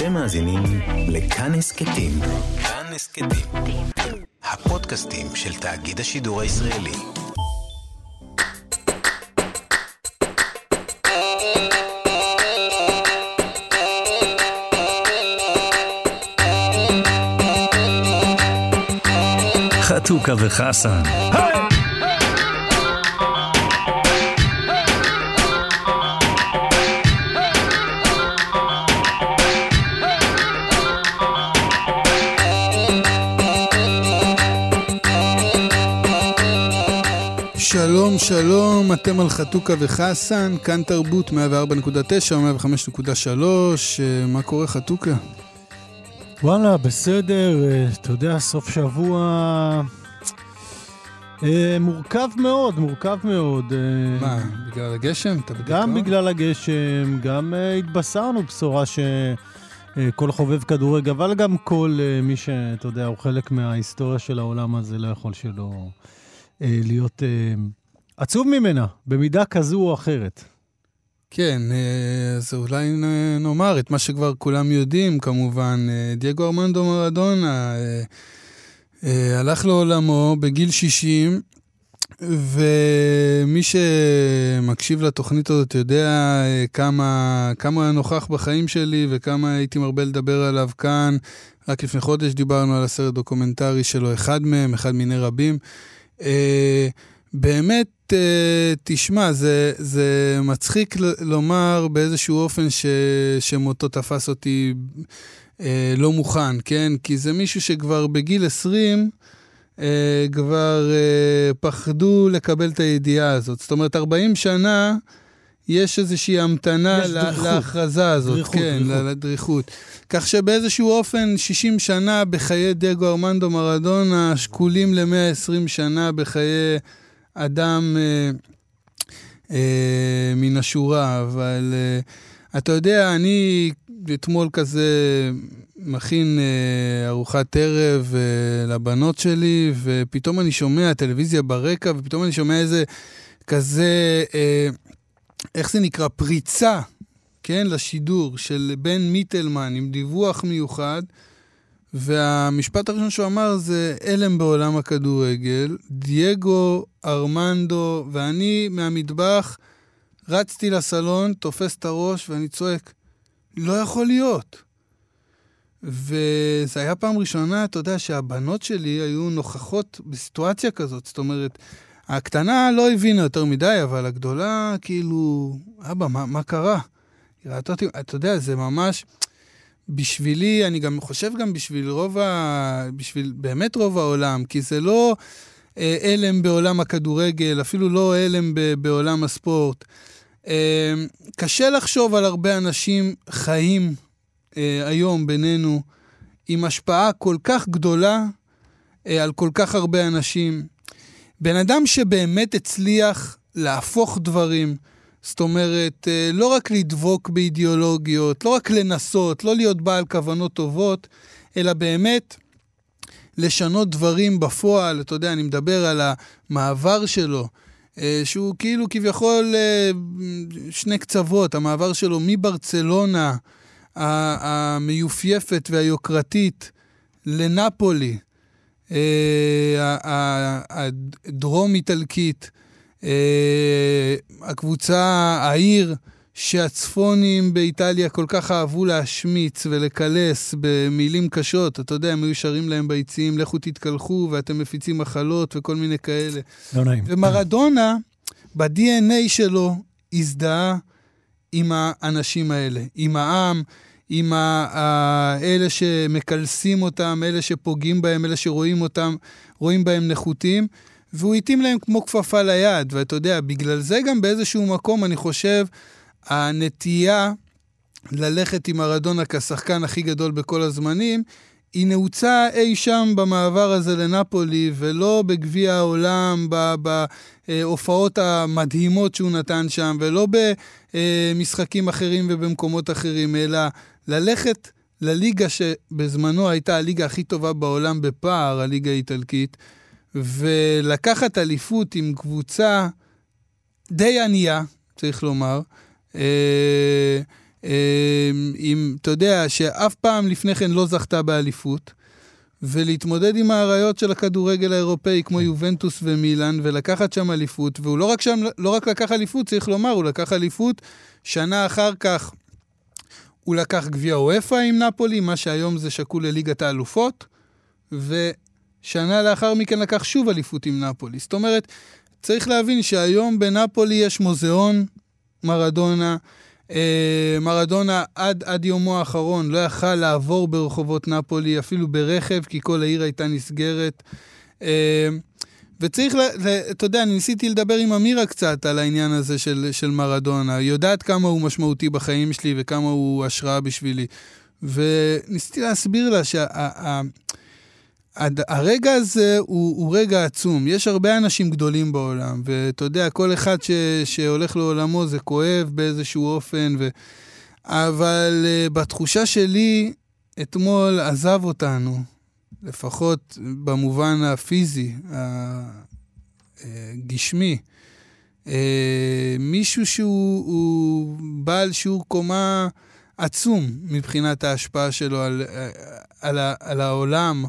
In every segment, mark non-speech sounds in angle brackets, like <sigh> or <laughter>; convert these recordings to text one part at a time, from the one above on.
אתם מאזינים לכאן הסכתים. כאן הסכתים. הפודקאסטים של תאגיד השידור הישראלי. חתוכה וחסן. היי! שלום, שלום, אתם על חתוכה וחסן, כאן תרבות 104.9 או 105.3, אה, מה קורה חתוכה? וואלה, בסדר, אה, אתה יודע, סוף שבוע אה, מורכב מאוד, מורכב מאוד. מה, בגלל הגשם? אתה בדיוק גם בגלל הגשם, גם התבשרנו בשורה שכל חובב כדורגל, אבל גם כל מי שאתה יודע, הוא חלק מההיסטוריה של העולם הזה, לא יכול שלא... אה, להיות אה, עצוב ממנה, במידה כזו או אחרת. כן, אה, אז אולי נאמר את מה שכבר כולם יודעים, כמובן. דייגו ארמנדו מרדונה הלך לעולמו בגיל 60, ומי שמקשיב לתוכנית הזאת יודע כמה, כמה היה נוכח בחיים שלי וכמה הייתי מרבה לדבר עליו כאן. רק לפני חודש דיברנו על הסרט דוקומנטרי שלו, אחד מהם, אחד מיני רבים. אה, באמת, אה, תשמע, זה, זה מצחיק לומר באיזשהו אופן ש, שמותו תפס אותי אה, לא מוכן, כן? כי זה מישהו שכבר בגיל 20, אה, כבר אה, פחדו לקבל את הידיעה הזאת. זאת אומרת, 40 שנה... יש איזושהי המתנה להכרזה הזאת, דריכות, כן, דריכות. לדריכות. כך שבאיזשהו אופן, 60 שנה בחיי דגו ארמנדו מרדונה, שקולים ל-120 שנה בחיי אדם אה, אה, מן השורה, אבל אה, אתה יודע, אני אתמול כזה מכין אה, ארוחת ערב אה, לבנות שלי, ופתאום אני שומע טלוויזיה ברקע, ופתאום אני שומע איזה כזה... אה, איך זה נקרא? פריצה, כן, לשידור של בן מיטלמן עם דיווח מיוחד, והמשפט הראשון שהוא אמר זה הלם בעולם הכדורגל, דייגו, ארמנדו, ואני מהמטבח רצתי לסלון, תופס את הראש ואני צועק, לא יכול להיות. וזה היה פעם ראשונה, אתה יודע, שהבנות שלי היו נוכחות בסיטואציה כזאת. זאת אומרת, הקטנה לא הבינה יותר מדי, אבל הגדולה, כאילו, אבא, מה, מה קרה? היא ראתה אותי, אתה יודע, זה ממש... בשבילי, אני גם חושב גם בשביל רוב ה... בשביל באמת רוב העולם, כי זה לא אה, הלם בעולם הכדורגל, אפילו לא הלם ב, בעולם הספורט. אה, קשה לחשוב על הרבה אנשים חיים אה, היום בינינו, עם השפעה כל כך גדולה אה, על כל כך הרבה אנשים. בן אדם שבאמת הצליח להפוך דברים, זאת אומרת, אה, לא רק לדבוק באידיאולוגיות, לא רק לנסות, לא להיות בעל כוונות טובות, אלא באמת לשנות דברים בפועל. אתה יודע, אני מדבר על המעבר שלו, אה, שהוא כאילו כביכול אה, שני קצוות, המעבר שלו מברצלונה המיופייפת והיוקרתית לנפולי. הדרום-איטלקית, הקבוצה, העיר שהצפונים באיטליה כל כך אהבו להשמיץ ולקלס במילים קשות. אתה יודע, הם היו שרים להם ביציעים, לכו תתקלחו ואתם מפיצים מחלות וכל מיני כאלה. לא נעים. ומרדונה, ב-DNA שלו, הזדהה עם האנשים האלה, עם העם, עם אלה שמקלסים אותם, אלה שפוגעים בהם, אלה שרואים אותם, רואים בהם נחותים, והוא התאים להם כמו כפפה ליד. ואתה יודע, בגלל זה גם באיזשהו מקום, אני חושב, הנטייה ללכת עם ארדונה כשחקן הכי גדול בכל הזמנים, היא נעוצה אי שם במעבר הזה לנפולי, ולא בגביע העולם, בהופעות המדהימות שהוא נתן שם, ולא במשחקים אחרים ובמקומות אחרים, אלא ללכת לליגה שבזמנו הייתה הליגה הכי טובה בעולם בפער, הליגה האיטלקית, ולקחת אליפות עם קבוצה די ענייה, צריך לומר, אה, עם, אתה יודע, שאף פעם לפני כן לא זכתה באליפות, ולהתמודד עם האריות של הכדורגל האירופאי, כמו יובנטוס ומילאן, ולקחת שם אליפות, והוא לא רק שם, לא רק לקח אליפות, צריך לומר, הוא לקח אליפות, שנה אחר כך הוא לקח גביע אוופא עם נפולי, מה שהיום זה שקול לליגת האלופות, ושנה לאחר מכן לקח שוב אליפות עם נפולי. זאת אומרת, צריך להבין שהיום בנפולי יש מוזיאון מרדונה, אה, מרדונה עד, עד יומו האחרון לא יכל לעבור ברחובות נפולי, אפילו ברכב, כי כל העיר הייתה נסגרת. אה, וצריך, אתה יודע, אני ניסיתי לדבר עם אמירה קצת על העניין הזה של, של מרדונה. היא יודעת כמה הוא משמעותי בחיים שלי וכמה הוא השראה בשבילי. וניסיתי להסביר לה שה... הרגע הזה הוא, הוא רגע עצום. יש הרבה אנשים גדולים בעולם, ואתה יודע, כל אחד ש, שהולך לעולמו זה כואב באיזשהו אופן, ו... אבל uh, בתחושה שלי, אתמול עזב אותנו, לפחות במובן הפיזי, הגשמי. Uh, מישהו שהוא בעל שיעור קומה עצום מבחינת ההשפעה שלו על, על, על, על העולם.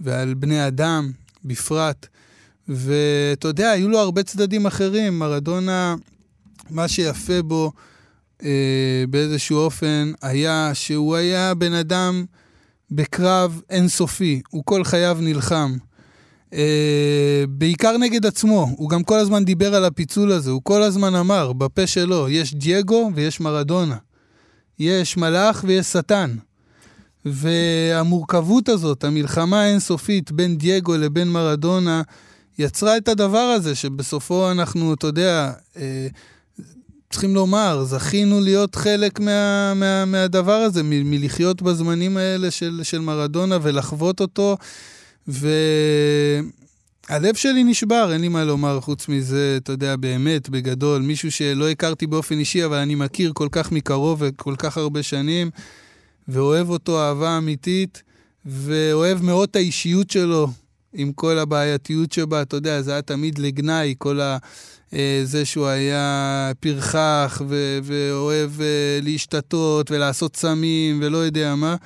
ועל בני אדם בפרט. ואתה יודע, היו לו הרבה צדדים אחרים. מרדונה, מה שיפה בו אה, באיזשהו אופן היה שהוא היה בן אדם בקרב אינסופי. הוא כל חייו נלחם. אה, בעיקר נגד עצמו. הוא גם כל הזמן דיבר על הפיצול הזה. הוא כל הזמן אמר, בפה שלו, יש דייגו ויש מרדונה. יש מלאך ויש שטן. והמורכבות הזאת, המלחמה האינסופית בין דייגו לבין מרדונה, יצרה את הדבר הזה, שבסופו אנחנו, אתה יודע, אה, צריכים לומר, זכינו להיות חלק מה, מה, מהדבר הזה, מ, מלחיות בזמנים האלה של, של מרדונה ולחוות אותו. והלב שלי נשבר, אין לי מה לומר חוץ מזה, אתה יודע, באמת, בגדול, מישהו שלא הכרתי באופן אישי, אבל אני מכיר כל כך מקרוב וכל כך הרבה שנים. ואוהב אותו אהבה אמיתית, ואוהב מאוד את האישיות שלו, עם כל הבעייתיות שבה, אתה יודע, זה היה תמיד לגנאי, כל ה... אה, זה שהוא היה פרחח ו- ואוהב אה, להשתתות ולעשות סמים ולא יודע מה.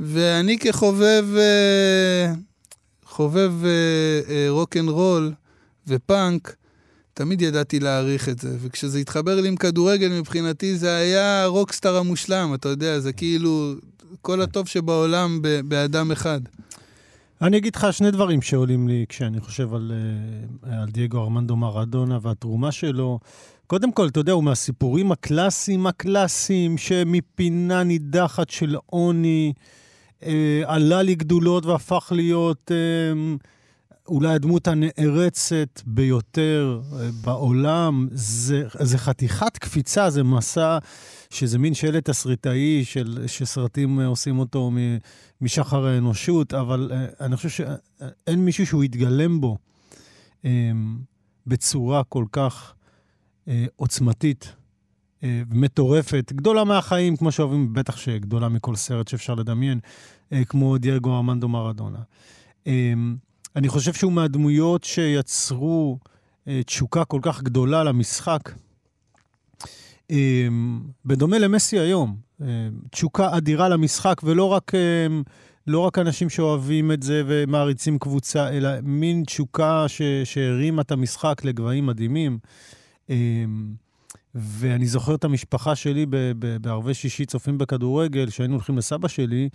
ואני כחובב אה, חובב רוק אנד רול ופאנק, תמיד ידעתי להעריך את זה, וכשזה התחבר לי עם כדורגל, מבחינתי זה היה הרוקסטאר המושלם, אתה יודע, זה כאילו כל הטוב שבעולם ב- באדם אחד. אני אגיד לך שני דברים שעולים לי כשאני חושב על, אה, על דייגו ארמנדו מרדונה והתרומה שלו. קודם כל, אתה יודע, הוא מהסיפורים הקלאסיים הקלאסיים, שמפינה נידחת של עוני אה, עלה לגדולות והפך להיות... אה, אולי הדמות הנערצת ביותר אה, בעולם, זה, זה חתיכת קפיצה, זה מסע שזה מין שלט תסריטאי של, שסרטים אה, עושים אותו משחר האנושות, אבל אה, אני חושב שאין מישהו שהוא יתגלם בו בצורה כל כך עוצמתית. מטורפת, גדולה מהחיים, כמו שאוהבים, בטח שגדולה מכל סרט שאפשר לדמיין, כמו דייגו ארמנדו מרדונה. אני חושב שהוא מהדמויות שיצרו אה, תשוקה כל כך גדולה למשחק. אה, בדומה למסי היום, אה, תשוקה אדירה למשחק, ולא רק, לא רק אנשים שאוהבים את זה ומעריצים קבוצה, אלא מין תשוקה שהרימה את המשחק לגבהים מדהימים. ואני זוכר את המשפחה שלי בערבי שישי צופים בכדורגל, שהיינו הולכים לסבא שלי.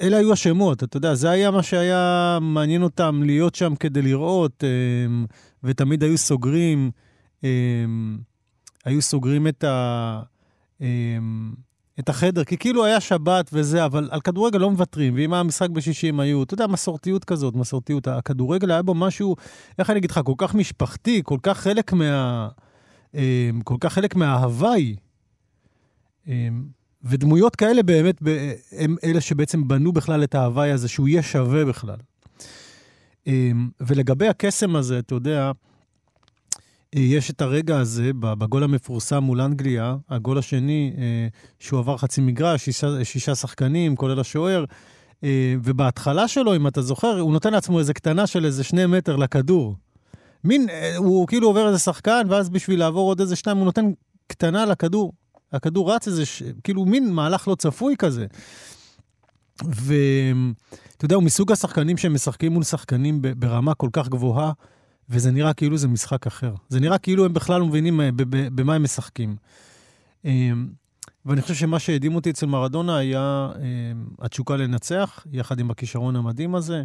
אלה היו השמות, אתה יודע, זה היה מה שהיה מעניין אותם להיות שם כדי לראות, אמ, ותמיד היו סוגרים, אמ, היו סוגרים את, ה, אמ, את החדר, כי כאילו היה שבת וזה, אבל על כדורגל לא מוותרים, ואם היה משחק בשישי הם היו, אתה יודע, מסורתיות כזאת, מסורתיות. הכדורגל היה בו משהו, איך אני אגיד לך, כל כך משפחתי, כל כך חלק מה... כל כך חלק מההוואי. ודמויות כאלה באמת הם אלה שבעצם בנו בכלל את ההוואי הזה, שהוא יהיה שווה בכלל. אמ, ולגבי הקסם הזה, אתה יודע, יש את הרגע הזה בגול המפורסם מול אנגליה, הגול השני, אה, שהוא עבר חצי מגרש, שישה, שישה שחקנים, כולל השוער, אה, ובהתחלה שלו, אם אתה זוכר, הוא נותן לעצמו איזה קטנה של איזה שני מטר לכדור. מין, אה, הוא כאילו עובר איזה שחקן, ואז בשביל לעבור עוד איזה שניים, הוא נותן קטנה לכדור. הכדור רץ איזה, ש... כאילו מין מהלך לא צפוי כזה. ואתה יודע, הוא מסוג השחקנים שהם משחקים מול שחקנים ברמה כל כך גבוהה, וזה נראה כאילו זה משחק אחר. זה נראה כאילו הם בכלל לא מבינים אה, במה הם משחקים. ואני חושב שמה שהדהים אותי אצל מרדונה היה אמ, התשוקה לנצח, יחד עם הכישרון המדהים הזה.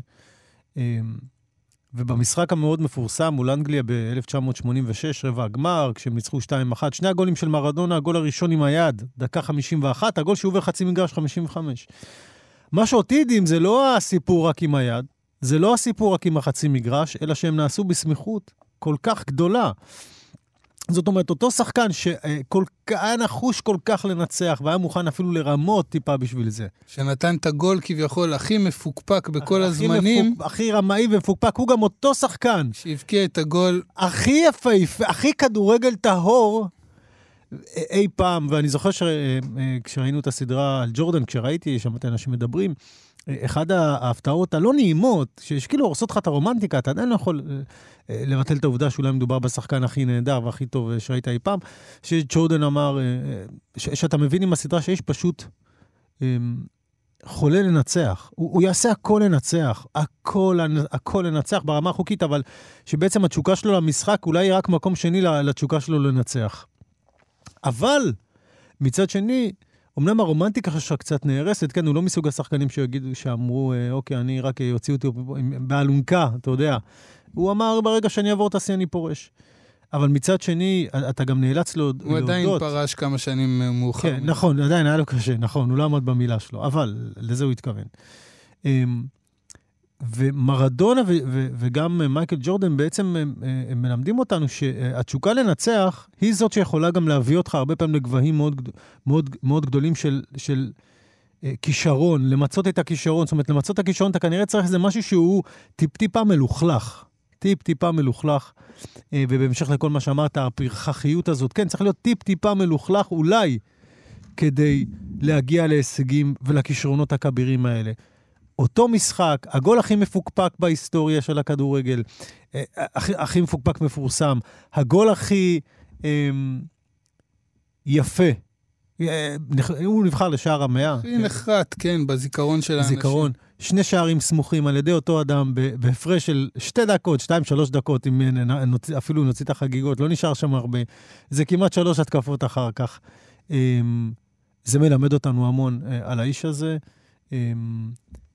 ובמשחק המאוד מפורסם מול אנגליה ב-1986, רבע הגמר, כשהם ניצחו 2-1, שני הגולים של מרדונה, הגול הראשון עם היד, דקה 51, הגול שהוא עובר חצי מגרש 55. מה שאותי הדהים זה לא הסיפור רק עם היד, זה לא הסיפור רק עם החצי מגרש, אלא שהם נעשו בסמיכות כל כך גדולה. זאת אומרת, אותו שחקן שהיה נחוש כל כך לנצח, והיה מוכן אפילו לרמות טיפה בשביל זה. שנתן את הגול כביכול הכי מפוקפק בכל הכי הזמנים. מפוק, הכי רמאי ומפוקפק, הוא גם אותו שחקן. שהבקיע את הגול. הכי יפהפה, הכי כדורגל טהור אי פעם, ואני זוכר שכשראינו את הסדרה על ג'ורדן, כשראיתי, שמעתי אנשים מדברים, אחד ההפתעות הלא נעימות, שכאילו הורסות לך את הרומנטיקה, אתה עדיין לא יכול אה, אה, לבטל את העובדה שאולי מדובר בשחקן הכי נהדר והכי טוב שראית אי פעם, שג'ורדן אמר, אה, שאתה מבין עם הסדרה שיש פשוט אמ, חולה לנצח. הוא, הוא יעשה הכל לנצח, הכל, הכל לנצח ברמה החוקית, אבל שבעצם התשוקה שלו למשחק אולי היא רק מקום שני לתשוקה שלו לנצח. אבל מצד שני, אמנם הרומנטיקה שלך קצת נהרסת, כן, הוא לא מסוג השחקנים שיגידו, שאמרו, אה, אוקיי, אני רק אוציא אותי באלונקה, אתה יודע. הוא אמר, ברגע שאני אעבור את השיא אני פורש. אבל מצד שני, אתה גם נאלץ להודות. הוא עדיין פרש כמה שנים מאוחר. כן, נכון, עדיין היה לו קשה, נכון, הוא לא עמד במילה שלו, אבל לזה הוא התכוון. ומרדונה ו- ו- וגם מייקל ג'ורדן בעצם הם, הם מלמדים אותנו שהתשוקה לנצח היא זאת שיכולה גם להביא אותך הרבה פעמים לגבהים מאוד, מאוד, מאוד גדולים של, של אה, כישרון, למצות את הכישרון. זאת אומרת, למצות את הכישרון אתה כנראה צריך איזה משהו שהוא טיפ-טיפה מלוכלך. טיפ-טיפה מלוכלך. אה, ובהמשך לכל מה שאמרת, הפרחחיות הזאת, כן, צריך להיות טיפ-טיפה מלוכלך אולי כדי להגיע להישגים ולכישרונות הכבירים האלה. אותו משחק, הגול הכי מפוקפק בהיסטוריה של הכדורגל, אה, הכי, הכי מפוקפק מפורסם, הגול הכי אה, יפה. אה, הוא נבחר לשער המאה. הכי נחרט, כן, בזיכרון של האנשים. זיכרון. שני שערים סמוכים על ידי אותו אדם בהפרש של שתי דקות, שתיים, שלוש דקות, אם אפילו נוציא את החגיגות, לא נשאר שם הרבה. זה כמעט שלוש התקפות אחר כך. אמ, זה מלמד אותנו המון על האיש הזה.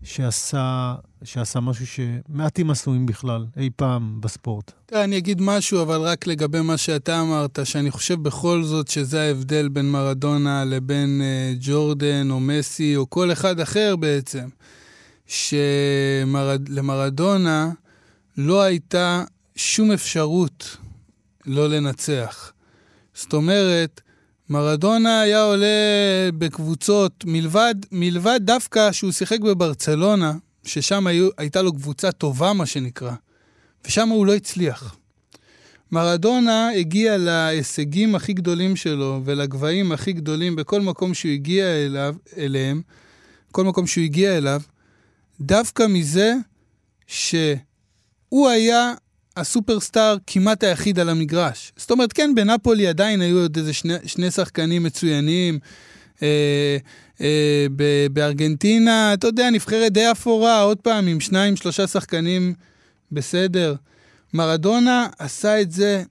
שעשה, שעשה משהו שמעטים עשו אם בכלל, אי פעם בספורט. תראה, אני אגיד משהו, אבל רק לגבי מה שאתה אמרת, שאני חושב בכל זאת שזה ההבדל בין מרדונה לבין uh, ג'ורדן או מסי או כל אחד אחר בעצם, שלמרדונה לא הייתה שום אפשרות לא לנצח. זאת אומרת, מרדונה היה עולה בקבוצות, מלבד, מלבד דווקא שהוא שיחק בברצלונה, ששם היו, הייתה לו קבוצה טובה, מה שנקרא, ושם הוא לא הצליח. מרדונה הגיע להישגים הכי גדולים שלו ולגבהים הכי גדולים בכל מקום שהוא הגיע אליו, אליהם, כל מקום שהוא הגיע אליו, דווקא מזה שהוא היה הסופרסטאר כמעט היחיד על המגרש. זאת אומרת, כן, בנפולי עדיין היו עוד איזה שני, שני שחקנים מצוינים. אה, אה, ב- בארגנטינה, אתה יודע, נבחרת די אפורה, עוד פעם, עם שניים, שלושה שחקנים בסדר. מרדונה עשה את זה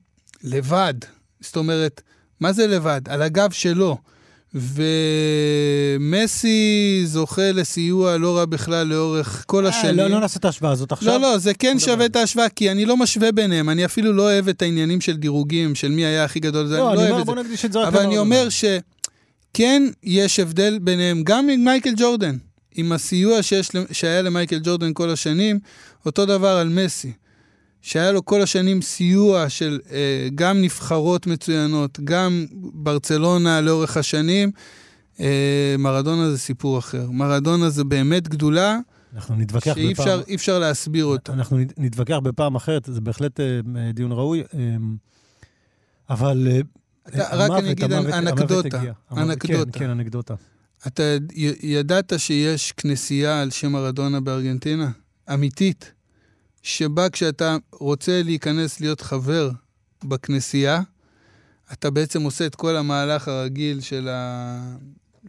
לבד. זאת אומרת, מה זה לבד? על הגב שלו. ומסי זוכה לסיוע לא רע בכלל לאורך כל אה, השנים. לא, לא נעשה את ההשוואה הזאת עכשיו. לא, לא, זה כן שווה את ההשוואה, כי אני לא משווה ביניהם. אני אפילו לא אוהב את העניינים של דירוגים, של מי היה הכי גדול. לא, אני, לא אומר, בוא נקדיש את זה אבל אני אומר שכן יש הבדל ביניהם, גם עם מייקל ג'ורדן, עם הסיוע שיש, שהיה למייקל ג'ורדן כל השנים, אותו דבר על מסי. שהיה לו כל השנים סיוע של אה, גם נבחרות מצוינות, גם ברצלונה לאורך השנים. אה, מרדונה זה סיפור אחר. מרדונה זה באמת גדולה. אנחנו נתווכח שאי בפעם... שאי אפשר להסביר אותה. אנחנו נתווכח בפעם אחרת, זה בהחלט אה, דיון ראוי. אה, אבל אה, אתה, המוות, רק אני אגיד המוות, אנקדוטה. המוות אנקדוטה. כן, כן, אנקדוטה. אתה ידעת שיש כנסייה על שם מרדונה בארגנטינה? אמיתית. שבה כשאתה רוצה להיכנס להיות חבר בכנסייה, אתה בעצם עושה את כל המהלך הרגיל של, ה...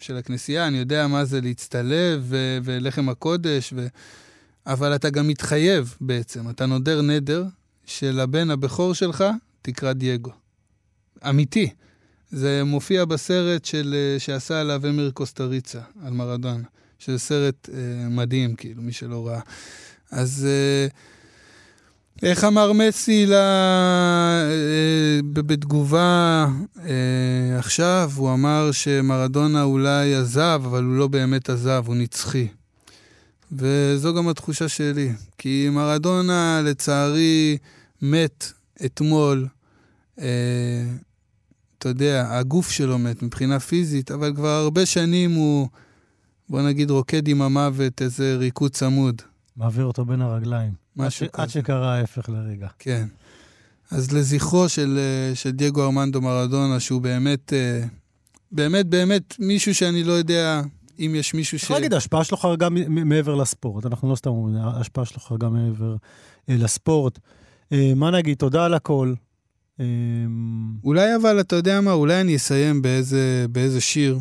של הכנסייה, אני יודע מה זה להצטלב ו... ולחם הקודש, ו... אבל אתה גם מתחייב בעצם, אתה נודר נדר שלבן הבכור שלך תקרא דייגו. אמיתי. זה מופיע בסרט של, שעשה עליו אמיר קוסטריצה, על מרדונה, שזה סרט אה, מדהים, כאילו, מי שלא ראה. אז אה, איך אמר מסי לה, אה, בתגובה אה, עכשיו? הוא אמר שמרדונה אולי עזב, אבל הוא לא באמת עזב, הוא נצחי. וזו גם התחושה שלי. כי מרדונה, לצערי, מת אתמול. אה, אתה יודע, הגוף שלו מת מבחינה פיזית, אבל כבר הרבה שנים הוא, בוא נגיד, רוקד עם המוות איזה ריקוד צמוד. מעביר אותו בין הרגליים. משהו כזה. עד שקרה ההפך לרגע. כן. אז לזכרו של, אה, של דייגו ארמנדו מרדונה, שהוא באמת, אה, באמת, באמת מישהו שאני לא יודע אם יש מישהו ש... צריך להגיד, ההשפעה שלו חרגה מעבר לספורט. אנחנו לא סתם אומרים, ההשפעה שלו חרגה מעבר אה, לספורט. מה נגיד, תודה על הכל. אולי אבל, אתה יודע מה, אולי אני אסיים באיזה, באיזה שיר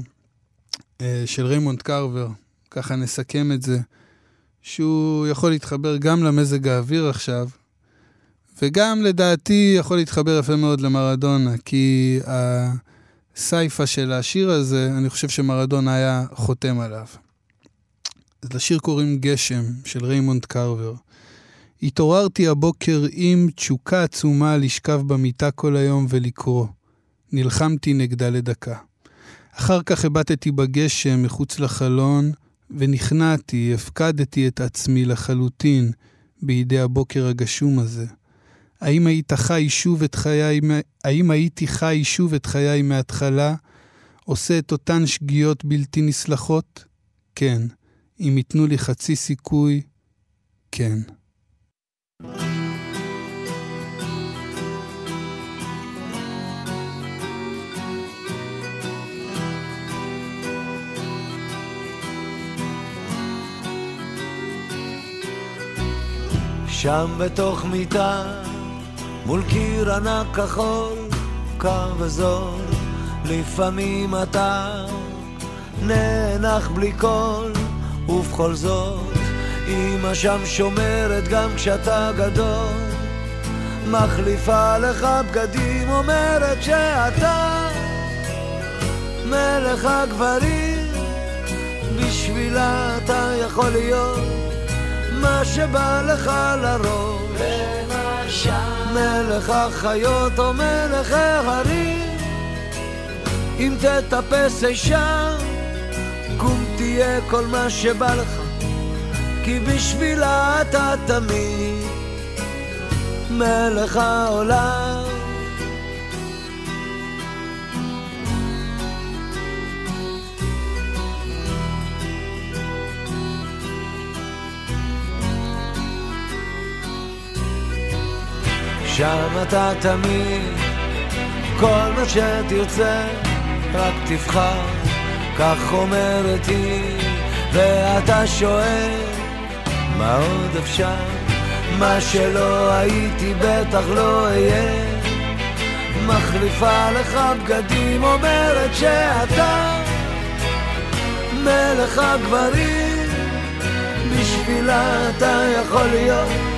של ריימונד קארבר, ככה נסכם את זה. שהוא יכול להתחבר גם למזג האוויר עכשיו, וגם לדעתי יכול להתחבר יפה מאוד למרדונה, כי הסיפא של השיר הזה, אני חושב שמרדונה היה חותם עליו. אז לשיר קוראים גשם, של ריימונד קרבר. התעוררתי הבוקר עם תשוקה עצומה לשכב במיטה כל היום ולקרוא. נלחמתי נגדה לדקה. אחר כך הבטתי בגשם מחוץ לחלון, ונכנעתי, הפקדתי את עצמי לחלוטין בידי הבוקר הגשום הזה. האם היית חי שוב את חיי, האם הייתי חי שוב את חיי מההתחלה, עושה את אותן שגיאות בלתי נסלחות? כן. אם ייתנו לי חצי סיכוי, כן. שם בתוך מיטה, מול קיר ענק כחול, קר וזול, לפעמים אתה נאנח בלי קול, ובכל זאת, אמא שם שומרת גם כשאתה גדול, מחליפה לך בגדים, אומרת שאתה מלך הגברים, בשבילה אתה יכול להיות מה שבא לך לראש. מלך החיות או מלך ההרים. אם תטפס אי שם, קום תהיה כל מה שבא לך. כי בשבילה אתה תמיד מלך העולם. שם אתה תמיד, כל מה שתרצה, רק תבחר, כך אומרת היא, ואתה שואל, מה עוד אפשר? מה שלא הייתי בטח לא אהיה. מחליפה לך בגדים, אומרת שאתה מלך הגברים, בשבילה אתה יכול להיות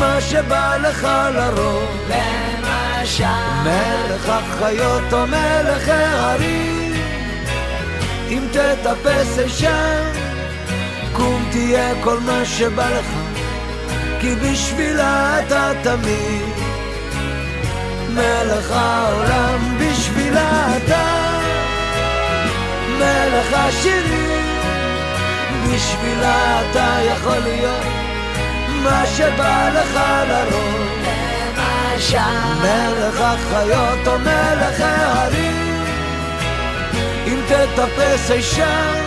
מה שבא לך לרוב. למשל. מלך החיות או מלך ההרים. אם תטפס אי שם, קום תהיה כל מה שבא לך. כי בשבילה אתה תמיד מלך העולם, בשבילה אתה מלך השירים, בשבילה אתה יכול להיות מה שבא לך לראש. מלך החיות או מלך ההרים. אם תטפס אי שם,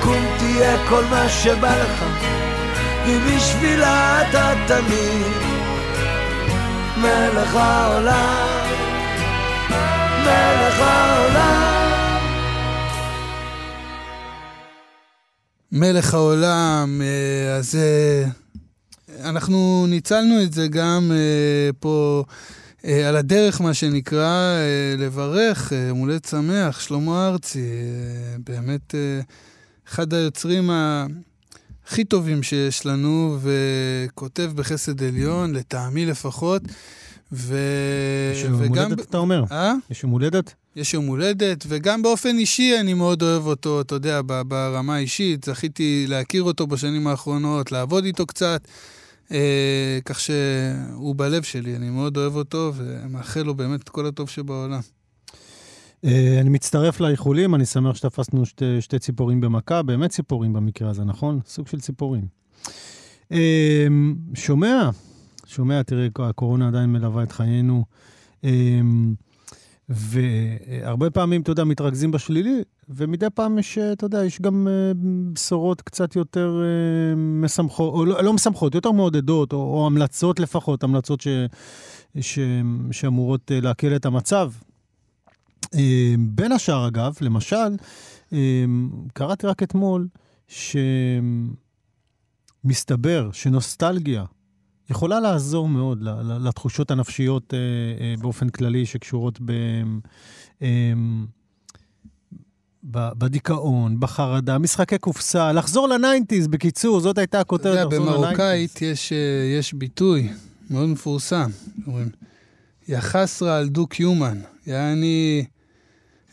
קום תהיה כל מה שבא לך. כי בשבילה אתה תמיד מלך העולם. מלך העולם. מלך העולם, אה, אז... אנחנו ניצלנו את זה גם uh, פה על הדרך, מה שנקרא, לברך, יום הולדת שמח, שלמה ארצי, באמת אחד היוצרים. הכי טובים שיש לנו, וכותב בחסד עליון, לטעמי לפחות. ו... יש יום הולדת, אתה אומר? אה? יש יום הולדת? יש יום הולדת, וגם באופן אישי אני מאוד אוהב אותו, אתה יודע, ברמה האישית. זכיתי להכיר אותו בשנים האחרונות, לעבוד איתו קצת, אה, כך שהוא בלב שלי, אני מאוד אוהב אותו, ומאחל לו באמת את כל הטוב שבעולם. אה, אני מצטרף לאיחולים, אני שמח שתפסנו שתי, שתי ציפורים במכה, באמת ציפורים במקרה הזה, נכון? סוג של ציפורים. אה, שומע, שומע, תראה, הקורונה עדיין מלווה את חיינו. אה, והרבה פעמים, אתה יודע, מתרכזים בשלילי, ומדי פעם יש, אתה יודע, יש גם בשורות קצת יותר משמחות, או לא, לא משמחות, יותר מעודדות, או, או המלצות לפחות, המלצות ש, ש, שאמורות להקל את המצב. בין השאר, אגב, למשל, קראתי רק אתמול שמסתבר שנוסטלגיה יכולה לעזור מאוד לתחושות הנפשיות אה, אה, באופן כללי שקשורות ב... אמ, בדיכאון, בחרדה, משחקי קופסה, לחזור לניינטיז, בקיצור, זאת הייתה הכותרת, לחזור לניינטיז. במרוקאית יש, אה, יש ביטוי מאוד מפורסם, אומרים, יחסרה על דו-קיומן, יעני,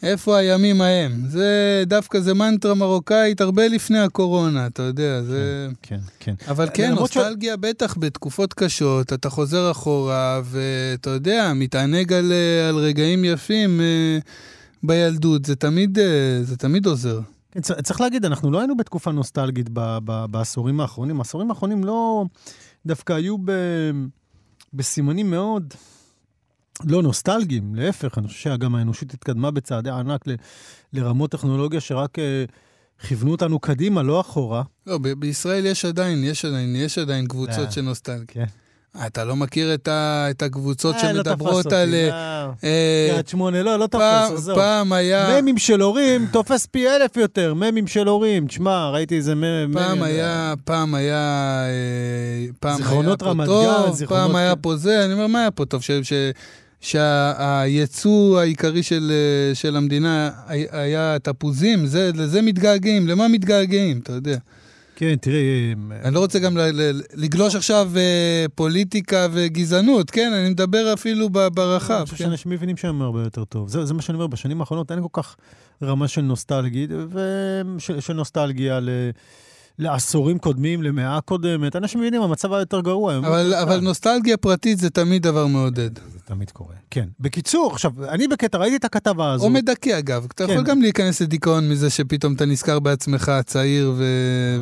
איפה הימים ההם? זה דווקא, זה מנטרה מרוקאית הרבה לפני הקורונה, אתה יודע, זה... כן, כן. כן. אבל כן, נוסטלגיה ש... בטח בתקופות קשות, אתה חוזר אחורה, ואתה יודע, מתענג על, על רגעים יפים אה, בילדות, זה תמיד, אה, זה תמיד עוזר. כן, צריך להגיד, אנחנו לא היינו בתקופה נוסטלגית ב- ב- בעשורים האחרונים. העשורים האחרונים לא... דווקא היו ב... בסימנים מאוד... לא נוסטלגיים, להפך, אני חושב שגם האנושות התקדמה בצעדי ענק ל, לרמות טכנולוגיה שרק אה, כיוונו אותנו קדימה, לא אחורה. לא, ב- בישראל יש עדיין, יש עדיין, יש עדיין קבוצות של נוסטלגיה. כן. אתה לא מכיר את, ה, את הקבוצות אה, לא שמדברות לא על... תפס אותי, קריית שמונה, לא, לא תופס, עזוב. פעם היה... ממים של הורים תופס פי אלף יותר, ממים של הורים. תשמע, ראיתי איזה מם... פעם היה, פעם היה... פעם זיכרונות רמת גן, זיכרונות... פעם היה פה זה, אני אומר, מה היה פה טוב? שהייצוא העיקרי של, אה, של המדינה היה תפוזים, זה, לזה מתגעגעים, למה מתגעגעים, אתה יודע. כן, תראי... אני לא רוצה גם לגלוש עכשיו אה, פוליטיקה וגזענות, כן? אני מדבר אפילו ברחב. אני חושב כן. שאנשים מבינים שהם הרבה יותר טוב. זה, זה מה שאני אומר, בשנים האחרונות אין כל כך רמה של נוסטלגיה, של נוסטלגיה ל... לעשורים קודמים, למאה קודמת. אנשים מבינים, המצב היה יותר גרוע. אבל, אבל נוסטלגיה פרטית זה תמיד דבר מעודד. זה תמיד קורה. כן. בקיצור, עכשיו, אני בקטע, ראיתי את הכתבה הזאת. או מדכא, אגב. אתה כן. יכול גם להיכנס לדיכאון מזה שפתאום אתה נזכר בעצמך צעיר ו...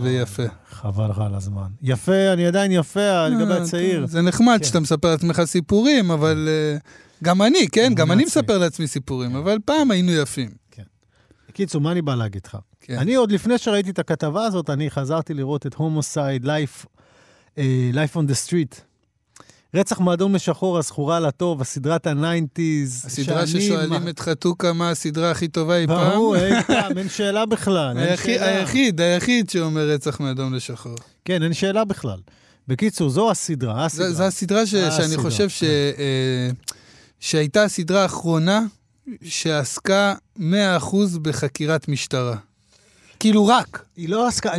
ויפה. חבל לך על הזמן. יפה, אני עדיין יפה לגבי אה, הצעיר. זה נחמד כן. שאתה מספר לעצמך סיפורים, אבל... אה, גם אני, כן? גם אני מספר לעצמי סיפורים, אבל פעם היינו יפים. כן. בקיצור, מה אני בא להגיד לך? כן. אני עוד לפני שראיתי את הכתבה הזאת, אני חזרתי לראות את Homicide, Life, uh, Life on the Street. רצח מאדום לשחור, הזכורה לטוב, הסדרת הניינטיז. הסדרה ששואלים את חתוכה מה הסדרה הכי טובה אי פעם. ברור, אי <laughs> פעם, אין שאלה בכלל. היחיד, היחיד, היחיד שאומר רצח מאדום לשחור. כן, אין שאלה בכלל. בקיצור, זו הסדרה, הסדרה. זו הסדרה ש, שאני חושב ש, אה, שהייתה הסדרה האחרונה שעסקה 100% בחקירת משטרה. כאילו רק. היא לא עסקה,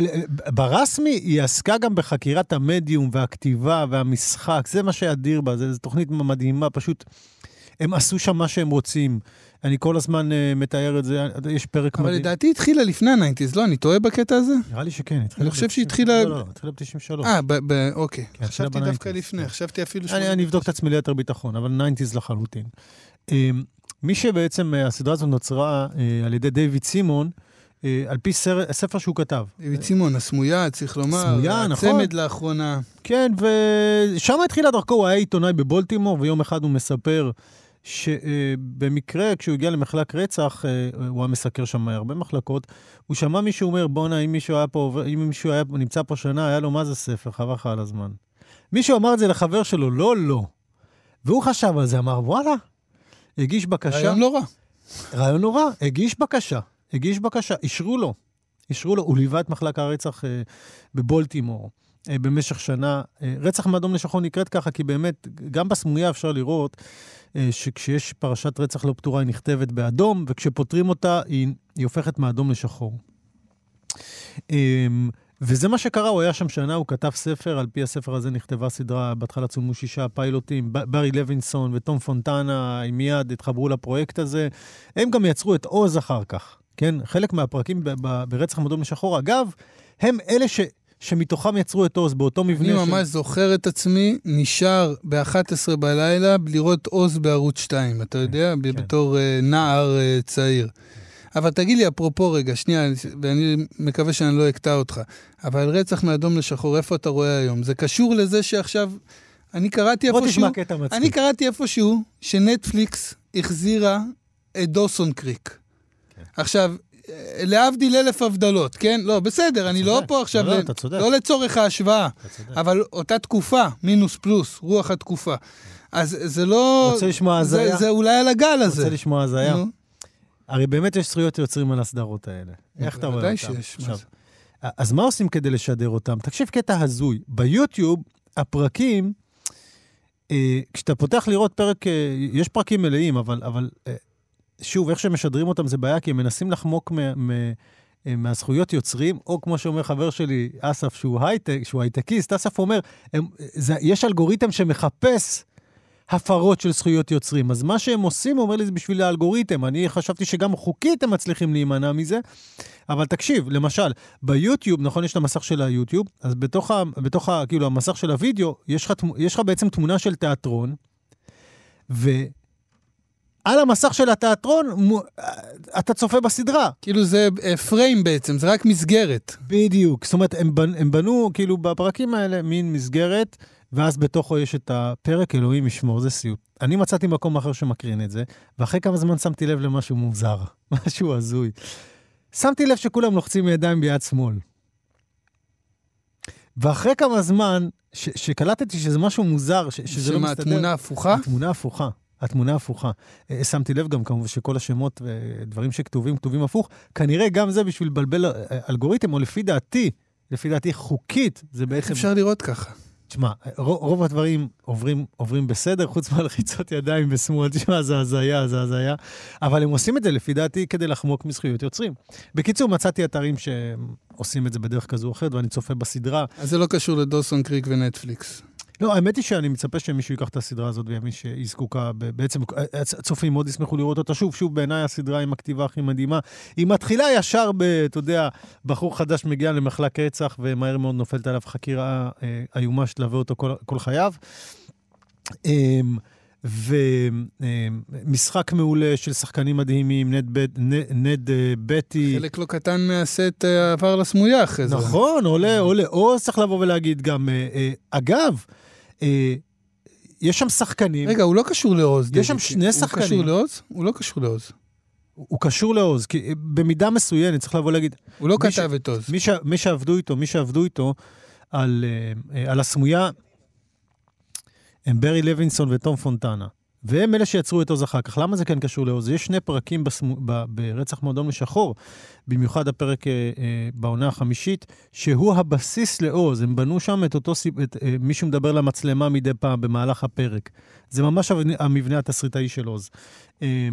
ברסמי היא עסקה גם בחקירת המדיום והכתיבה והמשחק, זה מה שאדיר בה, זו תוכנית מדהימה, פשוט הם עשו שם מה שהם רוצים. אני כל הזמן אה, מתאר את זה, יש פרק מדהים. אבל לדעתי התחילה לפני הניינטיז, לא? אני טועה בקטע הזה? נראה לי שכן, אני חושב שהיא התחילה... לא, לא, התחילה ב-93. אה, אוקיי. כן, חשבתי דווקא לפני, כן. חשבתי אפילו... אני אבדוק את עצמי ליתר ביטחון, אבל ניינטיז לחלוטין. אמ, מי שבעצם, אה, הסדרה הזאת נוצרה אה, על ידי דיוויד סימון, אה, על פי סר, ספר שהוא כתב. דיוויד סימון, הסמויה, צריך לומר. סמויה, נכון. הצמד לאחרונה. כן, ושם התחילה דרכו, הוא היה עיתונאי בבולטימור, ויום אחד הוא מספר שבמקרה, כשהוא הגיע למחלק רצח, הוא היה מסקר שם הרבה מחלקות, הוא שמע מישהו אומר, בואנה, אם מישהו היה פה, אם מישהו היה נמצא פה שנה, היה לו מה זה ספר, חבל לך על הזמן. מישהו אמר את זה לחבר שלו, לא, לא. והוא חשב על זה, אמר, וואלה, הגיש בקשה. רעיון לא רע. רעיון לא רע, הגיש בקשה. הגיש בקשה, אישרו לו. אישרו לו, הוא ליווה את מחלק הרצח אה, בבולטימור. אה, במשך שנה. אה, רצח מאדום לשחור נקראת ככה, כי באמת, גם בסמויה אפשר לראות אה, שכשיש פרשת רצח לא פתורה, היא נכתבת באדום, וכשפותרים אותה, היא, היא הופכת מאדום לשחור. אה, וזה מה שקרה, הוא היה שם שנה, הוא כתב ספר, על פי הספר הזה נכתבה סדרה, בהתחלה צולמו שישה פיילוטים, ברי לוינסון וטום פונטנה מיד התחברו לפרויקט הזה. הם גם יצרו את עוז אחר כך, כן? חלק מהפרקים ב- ב- ברצח מדום לשחור, אגב, הם אלה ש... שמתוכם יצרו את עוז באותו מבנה אני ממש זוכר את עצמי, נשאר ב-11 בלילה לראות עוז בערוץ 2, אתה יודע? כן. בתור אה, נער אה, צעיר. אבל תגיד לי, אפרופו רגע, שנייה, ואני מקווה שאני לא אקטע אותך, אבל רצח מאדום לשחור, איפה אתה רואה היום? זה קשור לזה שעכשיו, אני קראתי בוא איפשהו, תשמע קטע מצחיק. אני קראתי איפשהו שנטפליקס החזירה את דוסון קריק. עכשיו, להבדיל אלף הבדלות, כן? לא, בסדר, אני לא צודק. פה עכשיו, לא, לא, ל- אתה צודק. לא לצורך ההשוואה. אבל אותה תקופה, מינוס פלוס, רוח התקופה. אז זה לא... רוצה לשמוע זה- הזיה? זה אולי על הגל הזה. רוצה לשמוע הזיה? נו, הרי באמת יש זכויות יוצרים על הסדרות האלה. איך אתה רואה אותם? שיש, עכשיו, זה? אז מה עושים כדי לשדר אותם? תקשיב קטע הזוי. ביוטיוב, הפרקים, אה, כשאתה פותח לראות פרק, אה, יש פרקים מלאים, אבל, אבל אה, שוב, איך שמשדרים אותם זה בעיה, כי הם מנסים לחמוק מה, מה, אה, מהזכויות יוצרים, או כמו שאומר חבר שלי, אסף, שהוא הייטק, שהוא הייטקיסט, אסף אומר, הם, זה, יש אלגוריתם שמחפש הפרות של זכויות יוצרים. אז מה שהם עושים, הוא אומר לי, זה בשביל האלגוריתם. אני חשבתי שגם חוקית הם מצליחים להימנע מזה. אבל תקשיב, למשל, ביוטיוב, נכון, יש את המסך של היוטיוב, אז בתוך, ה, בתוך ה, כאילו, המסך של הוידאו, יש לך, יש לך בעצם תמונה של תיאטרון, ועל המסך של התיאטרון, אתה צופה בסדרה. כאילו זה אה, פריים בעצם, זה רק מסגרת. בדיוק. זאת אומרת, הם, בנ, הם בנו, כאילו, בפרקים האלה, מין מסגרת, ואז בתוכו יש את הפרק אלוהים ישמור, זה סיוט. אני מצאתי מקום אחר שמקרין את זה, ואחרי כמה זמן שמתי לב למשהו מוזר, <laughs> משהו הזוי. שמתי לב שכולם לוחצים ידיים ביד שמאל. ואחרי כמה זמן, ש- שקלטתי שזה משהו מוזר, ש- שזה לא שמה, מסתדר... התמונה הפוכה? התמונה הפוכה. התמונה הפוכה. אה, שמתי לב גם כמובן שכל השמות ודברים שכתובים, כתובים הפוך. כנראה גם זה בשביל לבלבל אה, אלגוריתם, או לפי דעתי, לפי דעתי חוקית, זה איך בעצם... אפשר לראות ככה? תשמע, רוב, רוב הדברים עוברים, עוברים בסדר, חוץ מהלחיצות ידיים בשמאל, תשמע, זה הזיה, זה הזיה. אבל הם עושים את זה, לפי דעתי, כדי לחמוק מזכויות יוצרים. בקיצור, מצאתי אתרים שעושים את זה בדרך כזו או אחרת, ואני צופה בסדרה. אז זה לא קשור לדוסון קריק ונטפליקס. לא, האמת היא שאני מצפה שמישהו ייקח את הסדרה הזאת ויבין שהיא זקוקה, בעצם הצופים מאוד ישמחו לראות אותה שוב. שוב, בעיניי הסדרה עם הכתיבה הכי מדהימה. היא מתחילה ישר ב... אתה יודע, בחור חדש מגיע למחלק רצח ומהר מאוד נופלת עליו חקירה אה, איומה שתלווה אותו כל, כל חייו. אה, ומשחק מעולה של שחקנים מדהימים, נד, בט, נד, נד אה, בטי. חלק לא קטן מהסט אה, עבר לסמויה אחרי זה. נכון, עולה, עולה. או צריך לבוא ולהגיד גם, אה, אה, אגב, אה, יש שם שחקנים, רגע, הוא לא קשור לעוז. יש שם. שני הוא שחקנים. קשור לעוז? הוא לא קשור לעוז. הוא הוא קשור לעוז, כי אה, במידה מסוימת, צריך לבוא להגיד, הוא לא כתב את עוז. מי, ש, מי שעבדו איתו, מי שעבדו איתו על, אה, אה, על הסמויה, הם ברי לוינסון וטום פונטנה. והם אלה שיצרו את עוז אחר כך. למה זה כן קשור לעוז? יש שני פרקים בסמו, ב, ברצח מועדון לשחור, במיוחד הפרק אה, אה, בעונה החמישית, שהוא הבסיס לעוז. הם בנו שם את אותו, את, אה, מישהו מדבר למצלמה מדי פעם במהלך הפרק. זה ממש המבנה- התסריטאי של עוז. אה,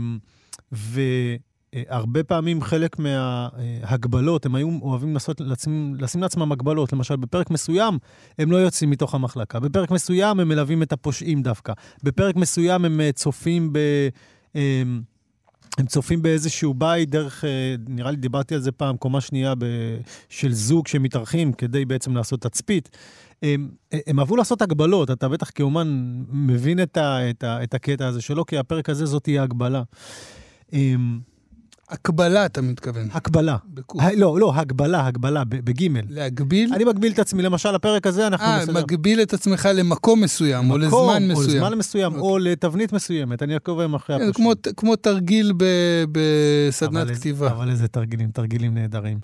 והרבה פעמים חלק מההגבלות, הם היו אוהבים לעשות, לשים, לשים לעצמם הגבלות. למשל, בפרק מסוים הם לא יוצאים מתוך המחלקה. בפרק מסוים הם מלווים את הפושעים דווקא. בפרק מסוים הם אה, צופים ב... אה, הם צופים באיזשהו בית דרך, אה, נראה לי דיברתי על זה פעם, קומה שנייה ב, של זוג שמתארחים כדי בעצם לעשות תצפית. הם, הם אהבו לעשות הגבלות, אתה בטח כאומן מבין את, ה, את, ה, את הקטע הזה שלו, כי הפרק הזה זאת תהיה הגבלה. אמ, הקבלה, אתה מתכוון. הקבלה. בקוף. ה- לא, לא, הגבלה, הגבלה, ב- בגימל. להגביל? אני מגביל את עצמי, למשל, הפרק הזה אנחנו אה, נסדר. מגביל את עצמך למקום מסוים, או מקום, לזמן או מסוים. לזמן מסוים, או לתבנית מסוימת, אני אעקוב היום אחרי כן, זה הפושעים. כמו- כמו תרגיל ב- בסדנת אבל כתיבה. אבל איזה תרגילים, תרגילים נהדרים.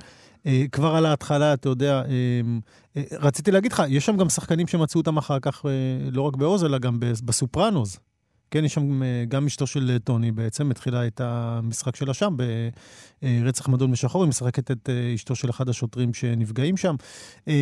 אה, כבר על ההתחלה, אתה יודע, אה, אה, רציתי להגיד לך, יש שם גם שחקנים שמצאו אותם אחר כך, אה, לא רק בעוז, אלא גם בס- בסופרנוז. כן, יש שם אה, גם אשתו של אה, טוני בעצם, התחילה את המשחק שלה שם, ברצח מדון בשחור, היא משחקת את אה, אשתו של אחד השוטרים שנפגעים שם. אמ,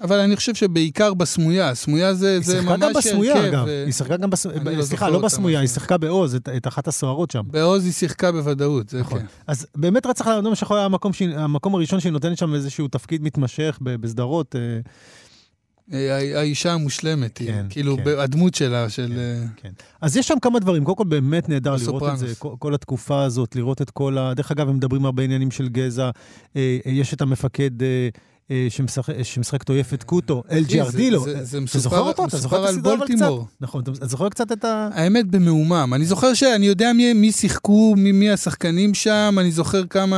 אבל אני חושב שבעיקר בסמויה, סמויה זה, זה ממש היא שיחקה גם בסמויה, הרכב, אגב. אה, היא שיחקה גם בסמויה, לא סליחה, לא בסמויה, היא. שיחקה בעוז, את, את אחת הסוהרות שם. בעוז היא שיחקה בוודאות, זה נכון. כן. אז באמת רצח על אדום שחור היה המקום, שהיא- המקום הראשון שהיא נותנת שם איזשהו תפקיד מתמשך בסדרות. האישה המושלמת היא, כן, כאילו, כן. הדמות שלה, של... אה, כן. אז יש שם כמה דברים. קודם כל, באמת נהדר לראות את זה. כל, כל התקופה הזאת, לראות את כל ה... דרך אגב, הם מדברים הרבה עניינים של גזע. אה, אה, יש את המפקד אה, אה, שמשחק, שמשחק את אויפת קוטו, אלג'י אחי, זה- ארדילו. זה- זה אתה זוכר אותו? אתה זוכר את הסדרה אבל קצת? נכון, אתה זוכר קצת את ה... האמת במהומם. אני זוכר שאני יודע מי, שיחקו, מי, השחקנים שם, אני זוכר כמה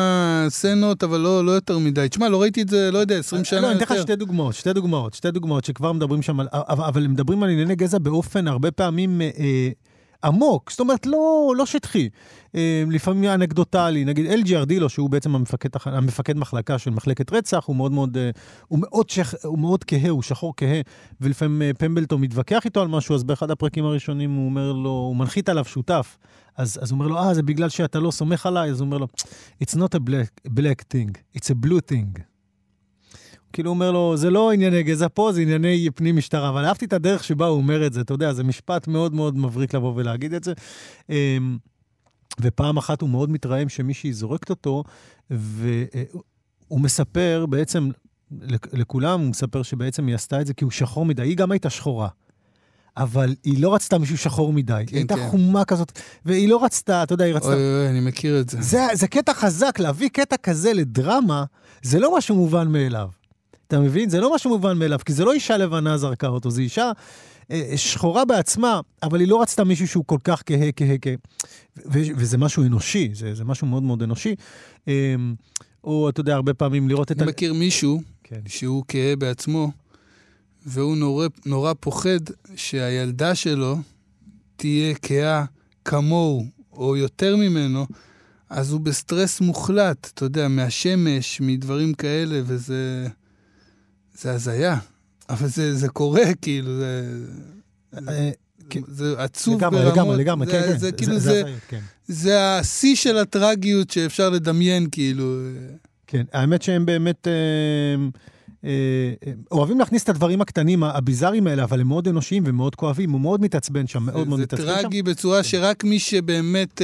סצנות, אבל לא, לא יותר מדי. תשמע, לא ראיתי את זה, לא יודע, 20 שנה לא, אני אתן לך יותר. שתי דוגמאות, שתי דוגמאות, שתי דוגמאות שכבר מדברים שם על... אבל, מדברים על ענייני גזע באופן הרבה פעמים אה, עמוק, זאת אומרת, לא, לא שטחי. אה, לפעמים אנקדוטלי, נגיד אלג'י ארדילו, שהוא בעצם המפקד, המפקד מחלקה של מחלקת רצח, הוא מאוד מאוד, אה, הוא מאוד, שח, הוא מאוד כהה, הוא שחור כהה, ולפעמים אה, פמבלטון מתווכח איתו על משהו, אז באחד הפרקים הראשונים הוא אומר לו, הוא מנחית עליו שותף. אז, אז הוא אומר לו, אה, זה בגלל שאתה לא סומך עליי? אז הוא אומר לו, It's not a black, black thing, it's a blue thing. כאילו אומר לו, זה לא ענייני גזע פה, זה ענייני פנים משטרה. אבל אהבתי את הדרך שבה הוא אומר את זה, אתה יודע, זה משפט מאוד מאוד מבריק לבוא ולהגיד את זה. אמ, ופעם אחת הוא מאוד מתרעם שמישהי זורקת אותו, והוא מספר בעצם, לכ- לכולם, הוא מספר שבעצם היא עשתה את זה כי הוא שחור מדי. היא גם הייתה שחורה. אבל היא לא רצתה מישהו שחור מדי. כן, היא הייתה כן. חומה כזאת, והיא לא רצתה, אתה יודע, היא רצתה... אוי אוי, אני מכיר את זה. זה, זה קטע חזק, להביא קטע כזה לדרמה, זה לא משהו מובן מאליו. אתה מבין? זה לא משהו מובן מאליו, כי זה לא אישה לבנה זרקה אותו, זו אישה אה, שחורה בעצמה, אבל היא לא רצתה מישהו שהוא כל כך כהה, כהה, כהה. וזה משהו אנושי, זה, זה משהו מאוד מאוד אנושי. אה, או, אתה יודע, הרבה פעמים לראות את... אני מכיר מישהו כן. שהוא כהה בעצמו, והוא נורא, נורא פוחד שהילדה שלו תהיה כהה כמוהו, או יותר ממנו, אז הוא בסטרס מוחלט, אתה יודע, מהשמש, מדברים כאלה, וזה... זה הזיה. אבל זה, זה קורה, כאילו, זה... אה, כן. זה עצוב לגמרי, ברמות. לגמרי, לגמרי, זה, כן, כן. זה, כאילו, זה, כן. זה השיא של הטרגיות שאפשר לדמיין, כאילו. כן, האמת שהם באמת אה, אה, אה, אוהבים להכניס את הדברים הקטנים, הביזאריים האלה, אבל הם מאוד אנושיים ומאוד כואבים, הוא מאוד מתעצבן שם, מאוד מאוד זה מתעצבן שם. טרגי בצורה שרק מי שבאמת,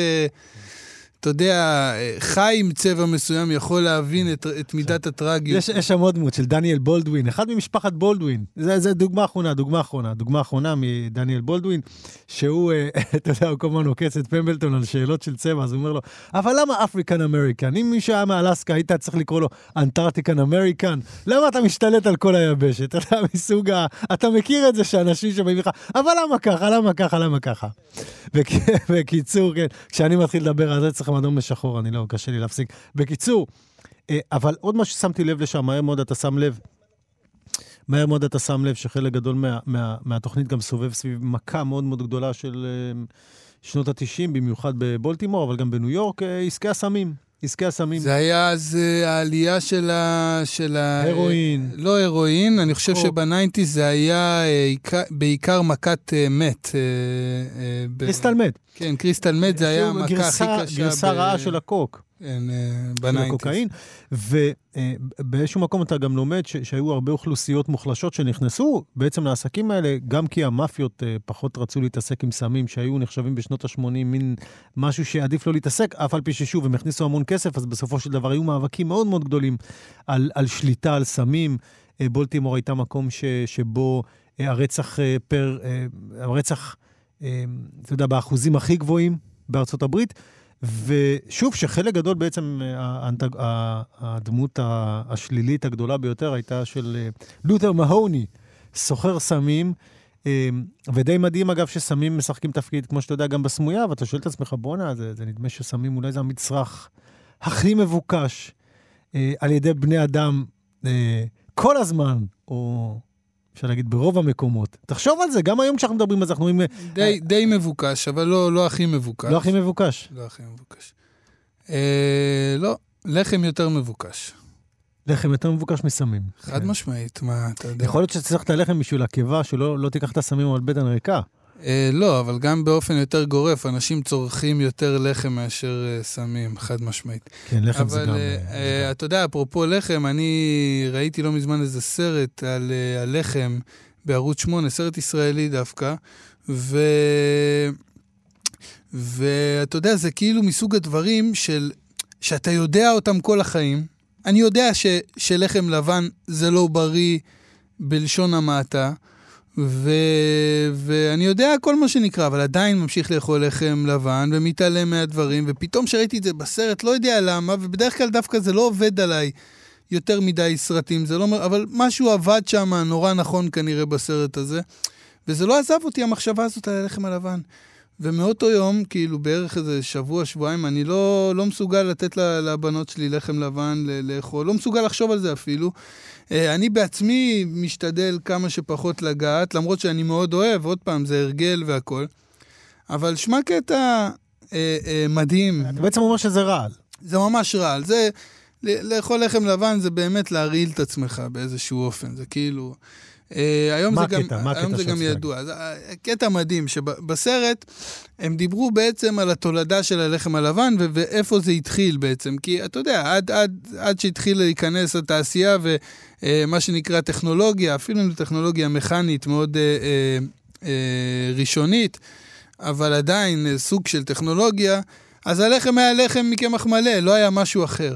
אתה יודע, חי עם צבע מסוים יכול להבין את, את מידת הטרגיות. יש, יש שם עוד דמות של דניאל בולדווין, אחד ממשפחת בולדווין. זה, זה דוגמה אחרונה, דוגמה אחרונה. דוגמה אחרונה מדניאל בולדווין, שהוא, אה, <laughs> אתה יודע, הוא כל הזמן עוקץ את פמבלטון על שאלות של צבע, אז הוא אומר לו, אבל למה African American? אם מישהו היה מאלסקה, היית צריך לקרוא לו אנטארקטיקן אמריקן? למה אתה משתלט על כל היבשת? <laughs> אתה יודע, מסוג ה... אתה מכיר את זה שאנשים שבאים לך, אבל למה ככה, למה ככה, למה ככה? בק- <laughs> בקיצור, כן, כשאני מתחיל לדבר על זה, צריך אדום בשחור, אני לא, קשה לי להפסיק. בקיצור, אה, אבל עוד משהו ששמתי לב לשם, מהר מאוד אתה שם לב, מהר מאוד אתה שם לב שחלק גדול מה, מה, מהתוכנית גם סובב סביב מכה מאוד מאוד גדולה של אה, שנות ה-90, במיוחד בבולטימור, אבל גם בניו יורק, אה, עסקי הסמים. עסקי הסמים. זה היה אז אה, העלייה של ה... של ה... הרואין. לא הרואין, אני חושב. שבניינטיז זה היה אה, עיקר- בעיקר מכת אה, meth. אה, אה, crystal meth. כן, crystal meth זה היה המכה הכי קשה. גרסה רעה של הקוק. כן, אה, בניינטיז. הקוקאין, ובאיזשהו מקום אתה גם לומד ש- שהיו הרבה אוכלוסיות מוחלשות שנכנסו בעצם לעסקים האלה, גם כי המאפיות אה, פחות רצו להתעסק עם סמים שהיו נחשבים בשנות ה-80 מין משהו שעדיף לא להתעסק, אף על פי ששוב, הם הכניסו המון כסף, אז בסופו של דבר היו מאבקים מאוד מאוד גדולים על, על שליטה על סמים. אה, בולטימור הייתה מקום ש, שבו אה, הרצח אה, פר, אה, הרצח, אה, אתה יודע, באחוזים הכי גבוהים בארצות הברית. ושוב, שחלק גדול בעצם, אה, הדמות השלילית הגדולה ביותר הייתה של אה, לותר מהוני, סוחר סמים, אה, ודי מדהים אגב שסמים משחקים תפקיד, כמו שאתה יודע, גם בסמויה, ואתה שואל את עצמך, בואנה, זה, זה נדמה שסמים אולי זה המצרך הכי מבוקש על ידי בני אדם כל הזמן, או אפשר להגיד ברוב המקומות. תחשוב על זה, גם היום כשאנחנו מדברים על זה, אנחנו רואים, די, די מבוקש, אבל לא, לא הכי מבוקש. לא הכי מבוקש. לא הכי מבוקש. אה, לא, לחם יותר מבוקש. לחם יותר מבוקש מסמים. חד כן. משמעית, מה, אתה יודע. יכול להיות שצריך את הלחם בשביל הקיבה, שלא לא תיקח את הסמים על בטן ריקה. אה, לא, אבל גם באופן יותר גורף, אנשים צורכים יותר לחם מאשר אה, סמים, חד משמעית. כן, לחם זה אבל גם... אה, אה, אה, זה אתה יודע, אפרופו לחם, אני ראיתי לא מזמן איזה סרט על אה, הלחם בערוץ 8, סרט ישראלי דווקא, ו... ואתה יודע, זה כאילו מסוג הדברים של... שאתה יודע אותם כל החיים. אני יודע ש... שלחם לבן זה לא בריא בלשון המעטה, ו... ואני יודע כל מה שנקרא, אבל עדיין ממשיך לאכול לחם לבן ומתעלם מהדברים, ופתאום כשראיתי את זה בסרט, לא יודע למה, ובדרך כלל דווקא זה לא עובד עליי יותר מדי סרטים, זה לא... אומר- אבל משהו עבד שם נורא נכון כנראה בסרט הזה, וזה לא עזב אותי המחשבה הזאת על הלחם הלבן. ומאותו יום, כאילו בערך איזה שבוע, שבועיים, אני לא, לא מסוגל לתת לבנות שלי לחם לבן לאכול, לא מסוגל לחשוב על זה אפילו. אה, אני בעצמי משתדל כמה שפחות לגעת, למרות שאני מאוד אוהב, עוד פעם, זה הרגל והכול. אבל שמע קטע אה, אה, מדהים, אתה בעצם אומר שזה רעל. זה ממש רעל. זה, לאכול לחם לבן זה באמת להרעיל את עצמך באיזשהו אופן, זה כאילו... אה, היום זה גם, הקטע? מה היום זה גם ידוע. אז, אה, קטע מדהים, שבסרט הם דיברו בעצם על התולדה של הלחם הלבן ו- ואיפה זה התחיל בעצם. כי אתה יודע, עד, עד, עד שהתחיל להיכנס לתעשייה ומה שנקרא טכנולוגיה, אפילו אם זו טכנולוגיה מכנית מאוד אה, אה, אה, ראשונית, אבל עדיין אה, סוג של טכנולוגיה, אז הלחם היה לחם מקמח מלא, לא היה משהו אחר.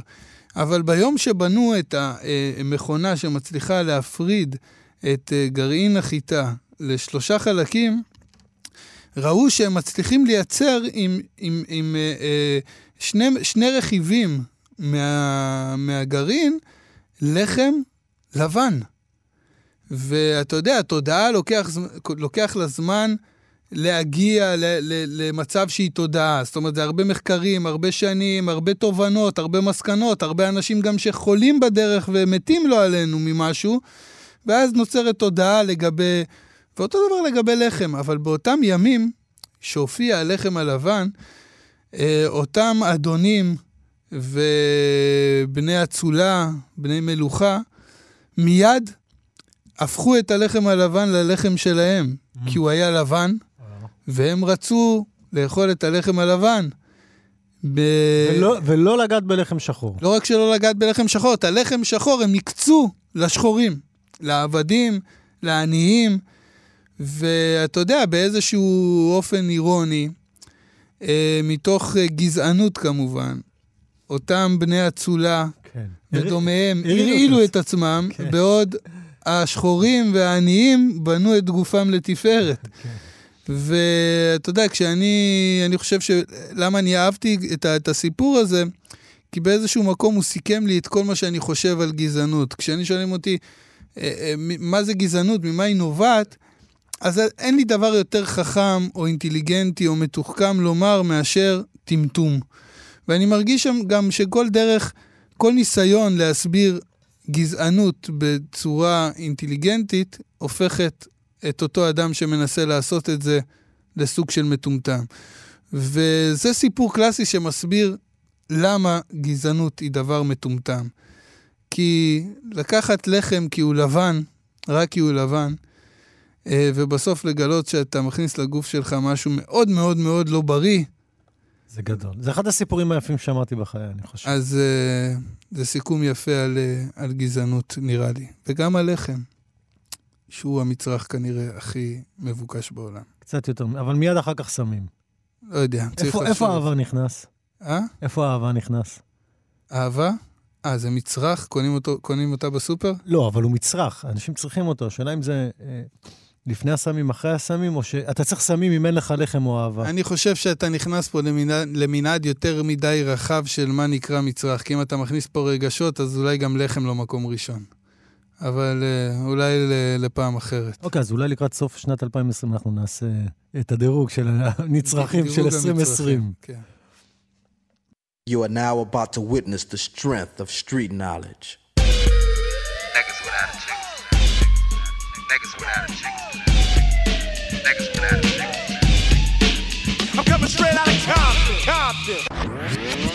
אבל ביום שבנו את המכונה שמצליחה להפריד את אה, גרעין החיטה לשלושה חלקים, ראו שהם מצליחים לייצר עם, עם, עם אה, אה, שני, שני רכיבים מה, מהגרעין לחם לבן. ואתה יודע, התודעה לוקח, לוקח לה זמן להגיע ל, ל, למצב שהיא תודעה. זאת אומרת, זה הרבה מחקרים, הרבה שנים, הרבה תובנות, הרבה מסקנות, הרבה אנשים גם שחולים בדרך ומתים לא עלינו ממשהו, ואז נוצרת תודעה לגבי... ואותו דבר לגבי לחם, אבל באותם ימים שהופיע הלחם הלבן, אה, אותם אדונים ובני אצולה, בני מלוכה, מיד הפכו את הלחם הלבן ללחם שלהם, כי הוא היה לבן, והם רצו לאכול את הלחם הלבן. ב... ולא- ולא לגעת בלחם שחור. לא רק שלא לגעת בלחם שחור, את הלחם שחור הם הקצו לשחורים, לעבדים, לעניים, ואתה יודע, באיזשהו אופן אירוני, אה, מתוך אה, גזענות כמובן, אותם בני אצולה כן. ודומיהם הרעילו את עצמם, כן. בעוד השחורים והעניים בנו את גופם לתפארת. כן. ואתה יודע, כשאני, אני חושב ש... למה אני אהבתי את, את הסיפור הזה? כי באיזשהו מקום הוא סיכם לי את כל מה שאני חושב על גזענות. כשאני שואלים אותי, אה, אה, מה זה גזענות, ממה היא נובעת, אז אין לי דבר יותר חכם או אינטליגנטי או מתוחכם לומר מאשר טמטום. ואני מרגיש שם גם שכל דרך, כל ניסיון להסביר גזענות בצורה אינטליגנטית, הופכת את אותו אדם שמנסה לעשות את זה לסוג של מטומטם. וזה סיפור קלאסי שמסביר למה גזענות היא דבר מטומטם. כי לקחת לחם כי הוא לבן, רק כי הוא לבן, אה, ובסוף לגלות שאתה מכניס לגוף שלך משהו מאוד מאוד מאוד לא בריא, זה גדול. זה אחד הסיפורים היפים שאמרתי בחיי, אני חושב. אז uh, זה סיכום יפה על, uh, על גזענות, נראה לי. וגם על לחם, שהוא המצרך כנראה הכי מבוקש בעולם. קצת יותר, אבל מיד אחר כך שמים. לא יודע, צריך איפה- לחשוב. איפה אהבה נכנס? אה? איפה אהבה נכנס? אהבה? אה, זה מצרך? קונים, אותו, קונים אותה בסופר? לא, אבל הוא מצרך, אנשים צריכים אותו. השאלה אם זה אה, לפני הסמים, אחרי הסמים, או שאתה צריך סמים אם אין לך לחם או אהבה. אני חושב שאתה נכנס פה למנעד, למנעד יותר מדי רחב של מה נקרא מצרך. כי אם אתה מכניס פה רגשות, אז אולי גם לחם לא מקום ראשון. אבל אה, אולי לפעם אחרת. אוקיי, אז אולי לקראת סוף שנת 2020 אנחנו נעשה את הדירוג של הנצרכים של דירוג 2020. המצרכים, כן. You are now about to witness the strength of street knowledge.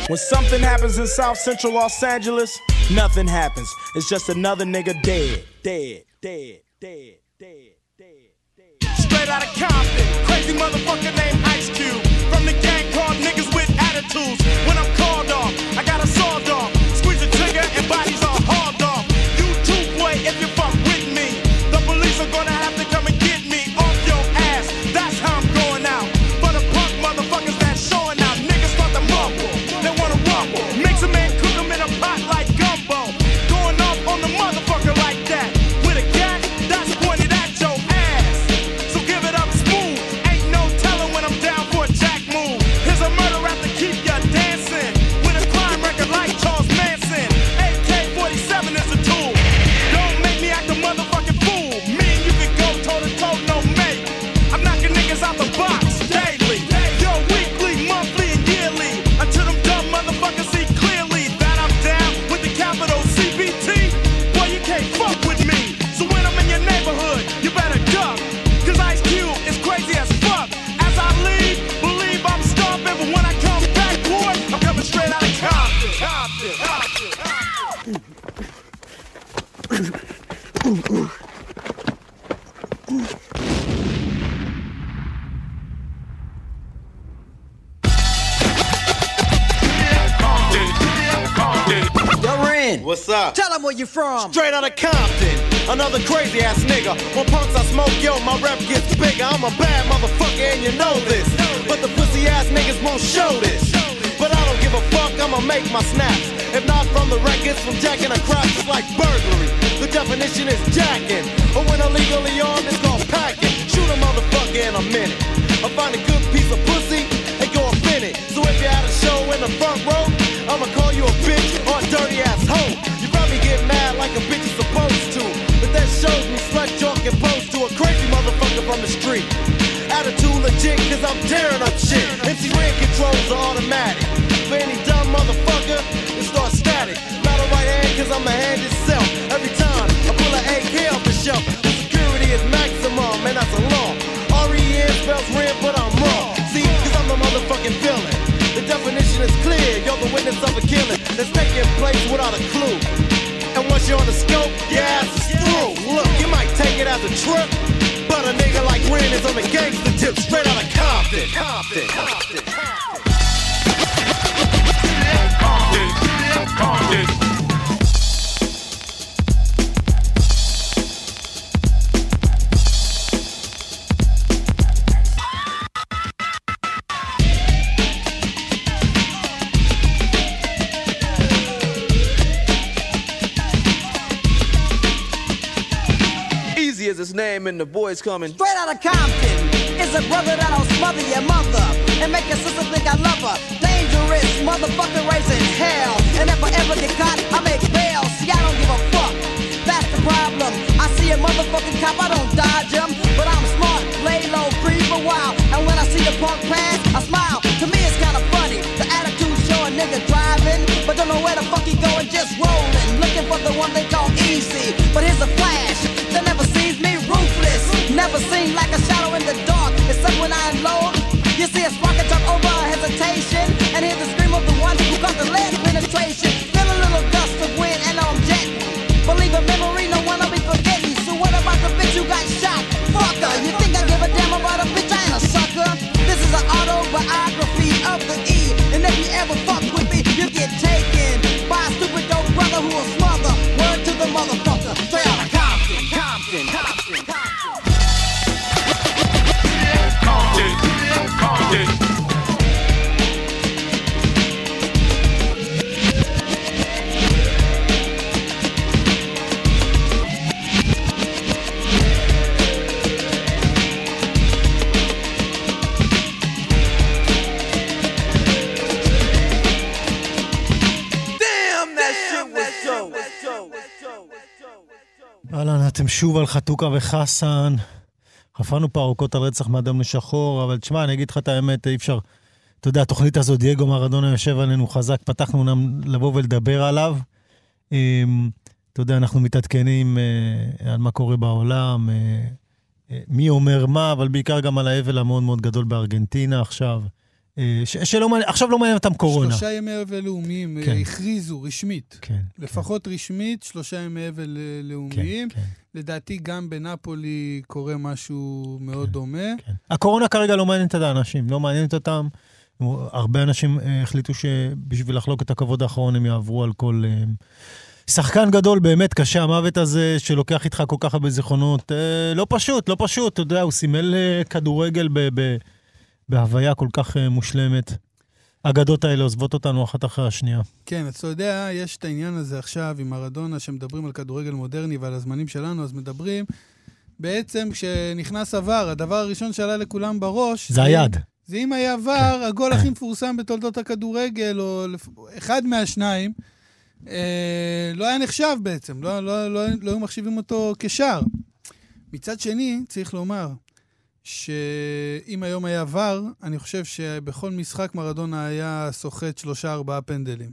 When something happens in South Central Los Angeles, nothing happens. It's just another nigga dead, dead, dead, dead, dead, dead, dead. straight out of Compton. Crazy motherfucker named Ice Cube. From the gang called niggas with attitudes. When I'm called off, What's up? tell them where you from. Straight out of Compton, another crazy ass nigga. When punks I smoke, yo, my rep gets bigger. I'm a bad motherfucker and you know this. But the pussy ass niggas won't show this. But I don't give a fuck, I'ma make my snaps. If not from the records, from jacking a crop, it's like burglary. The definition is jacking. But when illegally armed, it's called packing. Shoot a motherfucker in a minute. I find a good piece of pussy and go in it. So if you had a show in the front row, I'ma call you a bitch or a dirty ass hoe. You probably get mad like a bitch is supposed to. But that shows me slut talk and pose to a crazy motherfucker from the street. Attitude legit, cause I'm tearing up shit. MC Ren controls are automatic. For any dumb motherfucker, it starts static. Not a right hand, cause I'm a hand itself. Every time I pull an AK off the shelf, the security is maximum, and that's a law. R-E-N spells red, but I'm wrong. See, cause I'm the motherfucking villain. Definition is clear, you're the witness of a killing that's taking place without a clue. And once you're on the scope, your ass is through. Look, you might take it as a trip, but a nigga like Ren is on the gangster tip, straight out of Compton. Compton. Compton. Easy as his name and the boys coming. Straight out of Compton is a brother that'll smother your mother and make your sister think I love her. Dangerous motherfucker raising hell. And if I ever get caught, I make bail. See, I don't give a fuck. That's the problem. I see a motherfucking cop, I don't dodge him. But I'm smart, lay low, creep a while. And when I see the punk pass, I smile. To me, it's kinda funny. The attitude show a nigga driving, but don't know where the fuck he going, just rolling. Looking for the one they call easy. But here's a שוב על חתוכה וחסן. חפרנו פה ארוכות על רצח מאדום לשחור, אבל תשמע, אני אגיד לך את האמת, אי אפשר... אתה יודע, התוכנית הזאת, דייגו מרדונה יושב עלינו חזק, פתחנו אומנם לבוא ולדבר עליו. אמ, אתה יודע, אנחנו מתעדכנים אה, על מה קורה בעולם, אה, אה, מי אומר מה, אבל בעיקר גם על האבל המאוד מאוד גדול בארגנטינה עכשיו. אה, ש- שלא מעניין, עכשיו לא מעניין אותם קורונה. שלושה ימי אבל לאומיים כן. כן. הכריזו רשמית. כן, לפחות רשמית, שלושה ימי אבל אה, כן, לאומיים. כן, לדעתי גם בנפולי קורה משהו מאוד כן. דומה. כן. הקורונה כרגע לא מעניינת את האנשים, לא מעניינת אותם. הרבה אנשים אה, החליטו שבשביל לחלוק את הכבוד האחרון הם יעברו על כל... אה, שחקן גדול, באמת קשה המוות הזה, שלוקח איתך כל כך הרבה זיכרונות. אה, לא פשוט, לא פשוט, אתה יודע, הוא סימל אה, כדורגל ב- ב- בהוויה כל כך אה, מושלמת. האגדות האלה עוזבות אותנו אחת אחרי השנייה. כן, אז אתה יודע, יש את העניין הזה עכשיו עם מרדונה, שמדברים על כדורגל מודרני ועל הזמנים שלנו, אז מדברים, בעצם כשנכנס עבר, הדבר הראשון שעלה לכולם בראש... זה היד. זה אם היה עבר, הגול הכי מפורסם בתולדות הכדורגל, או אחד מהשניים, אה, לא היה נחשב בעצם, לא, לא, לא, לא היו מחשיבים אותו כשער. מצד שני, צריך לומר שאם היום היה עבר, אני חושב שבכל משחק מרדונה היה סוחט שלושה-ארבעה פנדלים.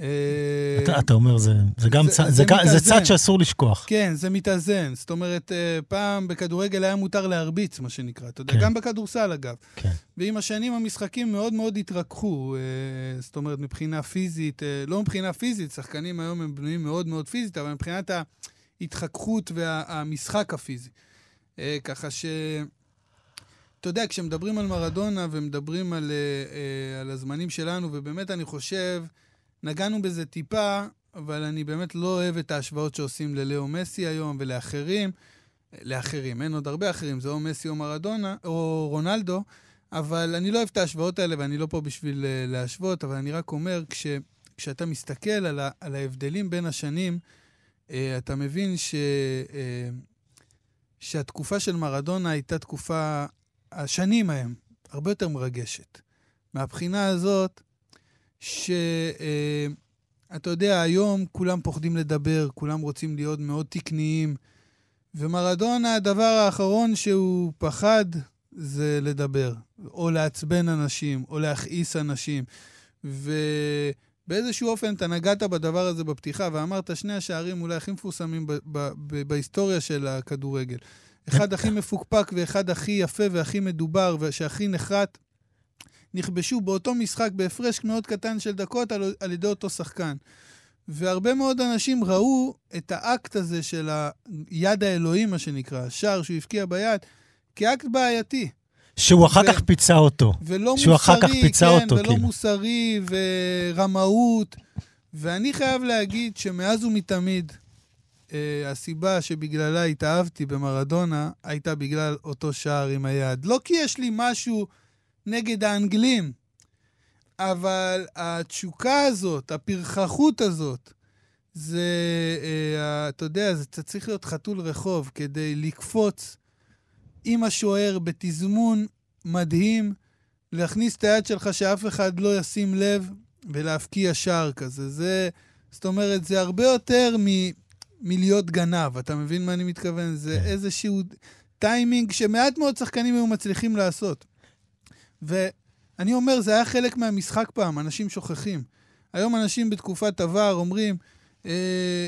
אה, אתה, אתה אומר, זה, זה גם זה- צד, זה זה, זה. צד שאסור לשכוח. כן, זה מתאזן. זאת אומרת, אה, פעם בכדורגל היה מותר להרביץ, מה שנקרא. אתה יודע, כן. גם בכדורסל, אגב. כן. ועם השנים המשחקים מאוד מאוד התרככו. אה, זאת אומרת, מבחינה פיזית, לא מבחינה פיזית, שחקנים היום הם בנויים מאוד מאוד פיזית, אבל מבחינת ההתחככות והמשחק הפיזי. ככה ש... אתה יודע, כשמדברים על מרדונה ומדברים על, אה, אה, על הזמנים שלנו, ובאמת אני חושב, נגענו בזה טיפה, אבל אני באמת לא אוהב את ההשוואות שעושים ללאו מסי היום ולאחרים. לאחרים, אין עוד הרבה אחרים, זה או מסי או מרדונה, או רונלדו, אבל אני לא אוהב את ההשוואות האלה, ואני לא פה בשביל אה, להשוות, אבל אני רק אומר, כש, כשאתה מסתכל על, ה, על ההבדלים בין השנים, אה, אתה מבין ש, אה, שהתקופה של מרדונה הייתה תקופה, השנים ההם, הרבה יותר מרגשת. מהבחינה הזאת, שאתה יודע, היום כולם פוחדים לדבר, כולם רוצים להיות מאוד תקניים, ומרדונה, הדבר האחרון שהוא פחד זה לדבר, או לעצבן אנשים, או להכעיס אנשים. ובאיזשהו אופן אתה נגעת בדבר הזה בפתיחה, ואמרת שני השערים אולי הכי מפורסמים ב- ב- ב- בהיסטוריה של הכדורגל. אחד הכי מפוקפק ואחד הכי יפה והכי מדובר, ושהכי נחרט, נכבשו באותו משחק בהפרש מאוד קטן של דקות על, על ידי אותו שחקן. והרבה מאוד אנשים ראו את האקט הזה של היד האלוהים, מה שנקרא, השער שהוא הבקיע ביד, כאקט בעייתי. שהוא אחר ו- כך פיצה אותו. ולא שהוא מוסרי, אחר כך פיצה כן, אותו, ולא כאילו. מוסרי ורמאות. ואני חייב להגיד שמאז ומתמיד, אה, הסיבה שבגללה התאהבתי במרדונה הייתה בגלל אותו שער עם היד. לא כי יש לי משהו נגד האנגלים, אבל התשוקה הזאת, הפרחחות הזאת, זה, אה, אתה יודע, זה אתה צריך להיות חתול רחוב כדי לקפוץ עם השוער בתזמון מדהים, להכניס את היד שלך שאף אחד לא ישים לב ולהבקיע שער כזה. זה, זאת אומרת, זה הרבה יותר מ, מלהיות גנב, אתה מבין מה אני מתכוון? זה כן. איזשהו טיימינג שמעט מאוד שחקנים היו מצליחים לעשות. ואני אומר, זה היה חלק מהמשחק פעם, אנשים שוכחים. היום אנשים בתקופת עבר אומרים, אה,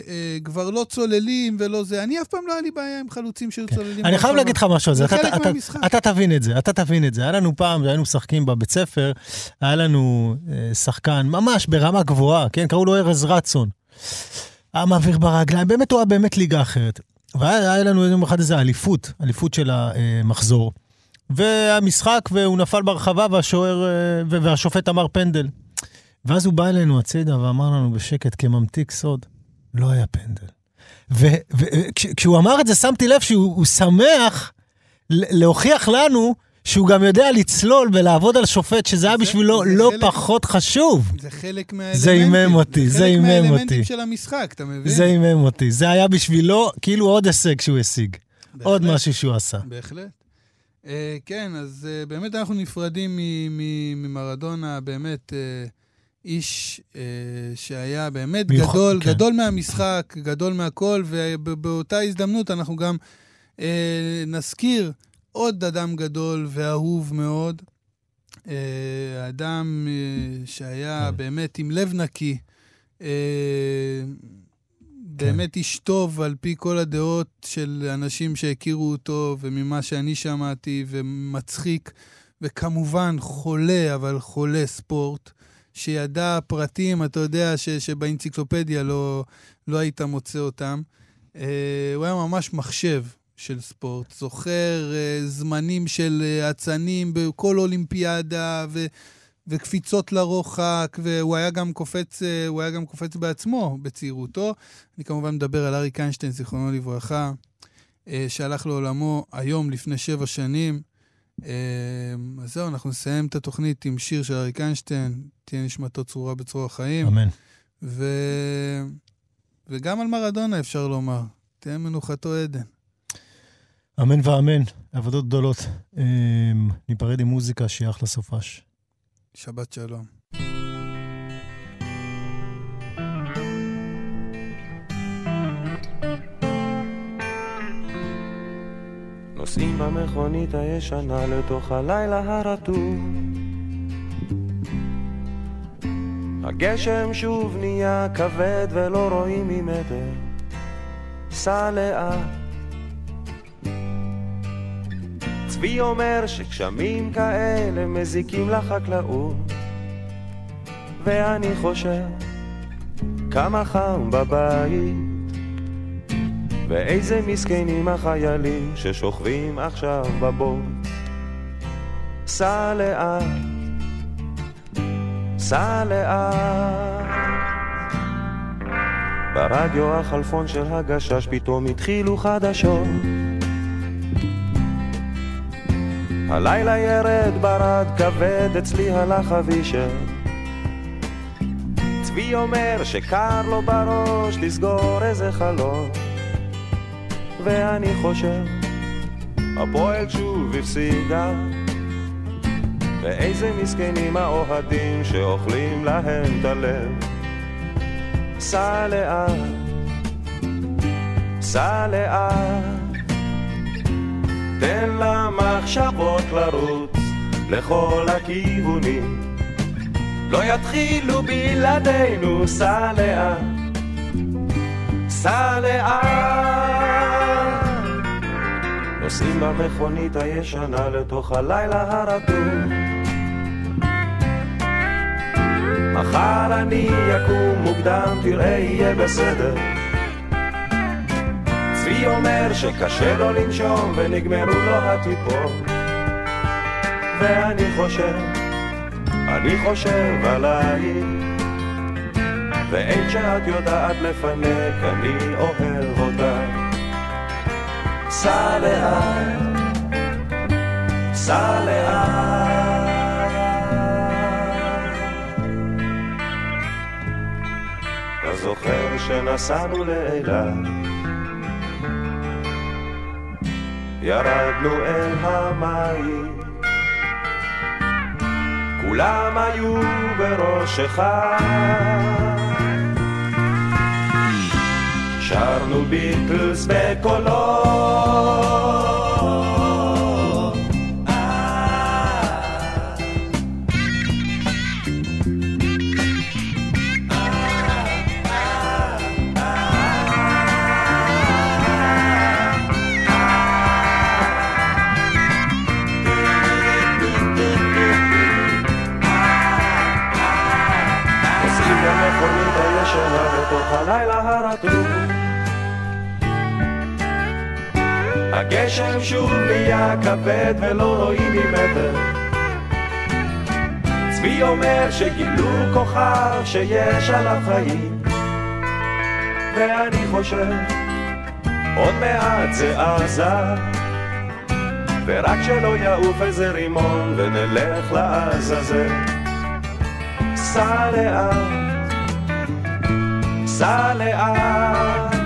אה, כבר לא צוללים ולא זה. אני אף פעם לא היה לי בעיה עם חלוצים שהיו צוללים. כן. אני חייב. להגיד לך משהו על זה. זה אתה- חלק אתה- מהמשחק. אתה תבין את זה, אתה תבין את זה. היה לנו פעם, היינו משחקים בבית ספר, היה לנו אה, שחקן ממש ברמה גבוהה, כן? קראו לו ארז רצון. היה מעביר ברגליים, באמת הוא היה באמת ליגה אחרת. והיה היה לנו יום אחד איזה אליפות, אליפות של המחזור. והמשחק, והוא נפל ברחבה, והשוער, והשופט אמר פנדל. ואז הוא בא אלינו הצידה ואמר לנו בשקט, כממתיק סוד, לא היה פנדל. וכשהוא אמר את זה, שמתי לב שהוא הוא שמח להוכיח לנו שהוא גם יודע לצלול ולעבוד על שופט, שזה היה זה- בשבילו זה לא חלק- פחות חשוב. זה חלק מהאלמנטים. זה הימם אותי, זה חלק הימם מהאלמנטים אותי. של המשחק, אתה מבין? זה הימם אותי. זה היה בשבילו כאילו עוד הישג שהוא השיג. עוד. משהו שהוא עשה. בהחלט. Uh, כן, אז uh, באמת אנחנו נפרדים ממרדונה, באמת uh, איש uh, שהיה באמת מיוחד, גדול, כן. גדול מהמשחק, גדול מהכל, ובאותה הזדמנות אנחנו גם uh, נזכיר עוד אדם גדול ואהוב מאוד. Uh, אדם uh, שהיה כן. באמת עם לב נקי. Uh, באמת איש טוב על פי כל הדעות של אנשים שהכירו אותו וממה שאני שמעתי, ומצחיק, וכמובן חולה, אבל חולה ספורט, שידע פרטים, אתה יודע, ש, שבאנציקלופדיה לא, לא היית מוצא אותם. אה, הוא היה ממש מחשב של ספורט, זוכר אה, זמנים של אה, אצנים בכל אולימפיאדה, ו... וקפיצות לרוחק, והוא היה גם קופץ, אה, הוא היה גם קופץ בעצמו בצעירותו. אני כמובן מדבר על אריק איינשטיין, זיכרונו לברכה, שהלך לעולמו היום לפני שבע שנים. אז זהו, אנחנו נסיים את התוכנית עם שיר של אריק איינשטיין, תהיה נשמתו צרורה בצרור החיים. אמן. ו... וגם על מרדונה אפשר לומר, תהיה מנוחתו עדן. אמן ואמן, עבודות גדולות. אה, ניפרד עם מוזיקה שיהיה אחלה סופש. שבת שלום. נוסעים במכונית הישנה לתוך הלילה הרטוב. הגשם שוב נהיה כבד ולא רואים ממטר. סע לאט. צבי אומר שגשמים כאלה מזיקים לחקלאות. ואני חושב כמה חם בבית. ואיזה מסכנים החיילים ששוכבים עכשיו בבור. סע לאט, סע לאט. ברדיו החלפון של הגשש פתאום התחילו חדשות. הלילה ירד ברד כבד, אצלי הלך אבישר. צבי אומר שקר לו בראש לסגור איזה חלון. ואני חושב, הפועל שוב הפסידה. ואיזה מסכנים האוהדים שאוכלים להם את הלב. סע לאט, סע לאט, תן למחשבות לרוץ לכל הכיוונים. לא יתחילו בלעדינו, סע לאט, סע לאט. נוסעים במכונית הישנה לתוך הלילה הרטוב. מחר אני יקום מוקדם, תראה יהיה בסדר. צבי אומר שקשה לו לנשום ונגמרו לו הטיפות. ואני חושב, אני חושב עלייך. ואין שאת יודעת לפנק, אני אוהב אותך. סע לאט, סע לאט. זוכר שנסענו לאילת? ירדנו אל המים, כולם היו בראש אחד. שרנו ביטלס בקולות. כוכב שיש עליו חיים. ואני חושב, עוד מעט זה עזה. ורק שלא יעוף איזה רימון ונלך לעזאזל. סע לאט, סע לאט,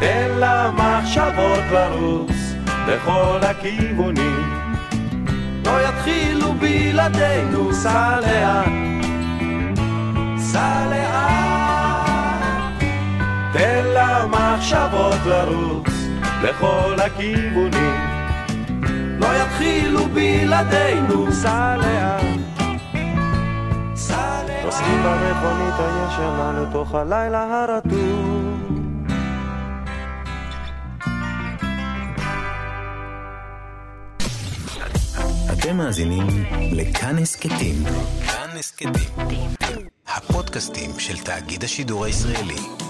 תן למחשבות לרוץ לכל הכיוונים. לא יתחילו בלעדינו, סע לאט, תן למחשבות לרוץ לכל הכיוונים. לא יתחילו בלעדינו, סע לאט. נוסעים במכונית הישנה לתוך הלילה הרטוב. אתם מאזינים לכאן הסכתים. כאן הסכתים. הפודקאסטים של תאגיד השידור הישראלי.